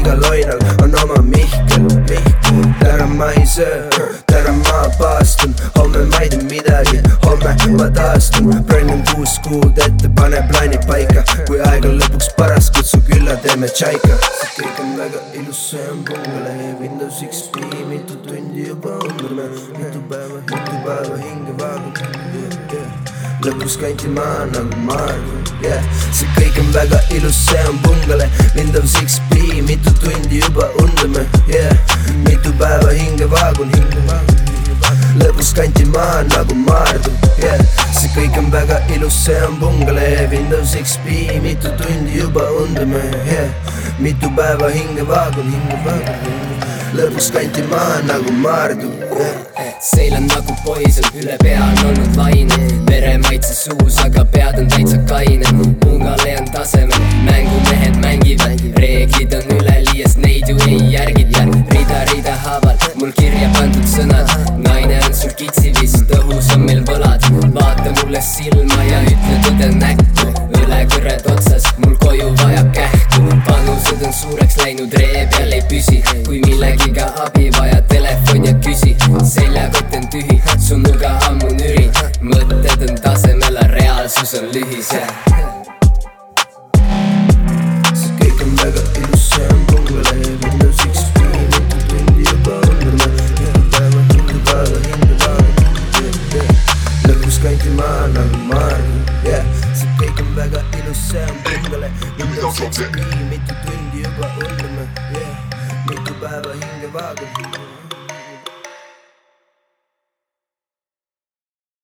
igal loinal on oma Mihkel, Mihkel, täna ma ei söö täna ma paastun, homme ma ei tea midagi, homme ma taastun. Brännun kuus kuud ette, pane plaanid paika. Kui aeg on lõpuks paras, kutsu külla, teeme tšaika. See kõik on väga ilus, on pungale Windows XP, mitu tundi juba undame mitu päeva, mitu päeva hinge vaagub lõpus kanti maha nagu Marvel yeah. see kõik on väga ilus, see on pungale Windows XP, mitu tundi juba undame yeah. mitu päeva hinge vaagun, hinge vaagun lõpus kanti maha nagu Maardu yeah. see kõik on väga ilus, see on pungale Windows XP, mitu tundi juba undame yeah. mitu päeva hinge vaagun, hinge vaagun lõpuks kanti maha nagu Maardu seilan nagu poisel, üle pea on olnud lained veremaitse suus, aga pead on täitsa kained Mungale on tasemel, mängumehed mängivad. Reeglid on üleliias, neid ju ei järgita. Rida-rida haaval, mul kirja pandud sõnad. Naine on sul kitsivist, õhus on meil võlad. Vaata mulle silma ja ütle tõde näkku. Õlekõrred otsas, mul koju vajab kähku panused on suureks läinud, ree peal ei püsi kui millegiga abi vaja, telefon ja küsi selja kott on tühi, su nuga ammu nüri, mõtted on tasemel elus on lühis ja see kõik on väga ilus, see on bungalow, Windows XP, mitu tundi juba õnneme, mitu päeva, mitu päeva hinge vaadata. lõpus kanti maa nagu Marvel, väga ilus, see on bungalow, Windows XP, mitu tundi juba õnneme, yeah, mitu päeva hinge vaadata.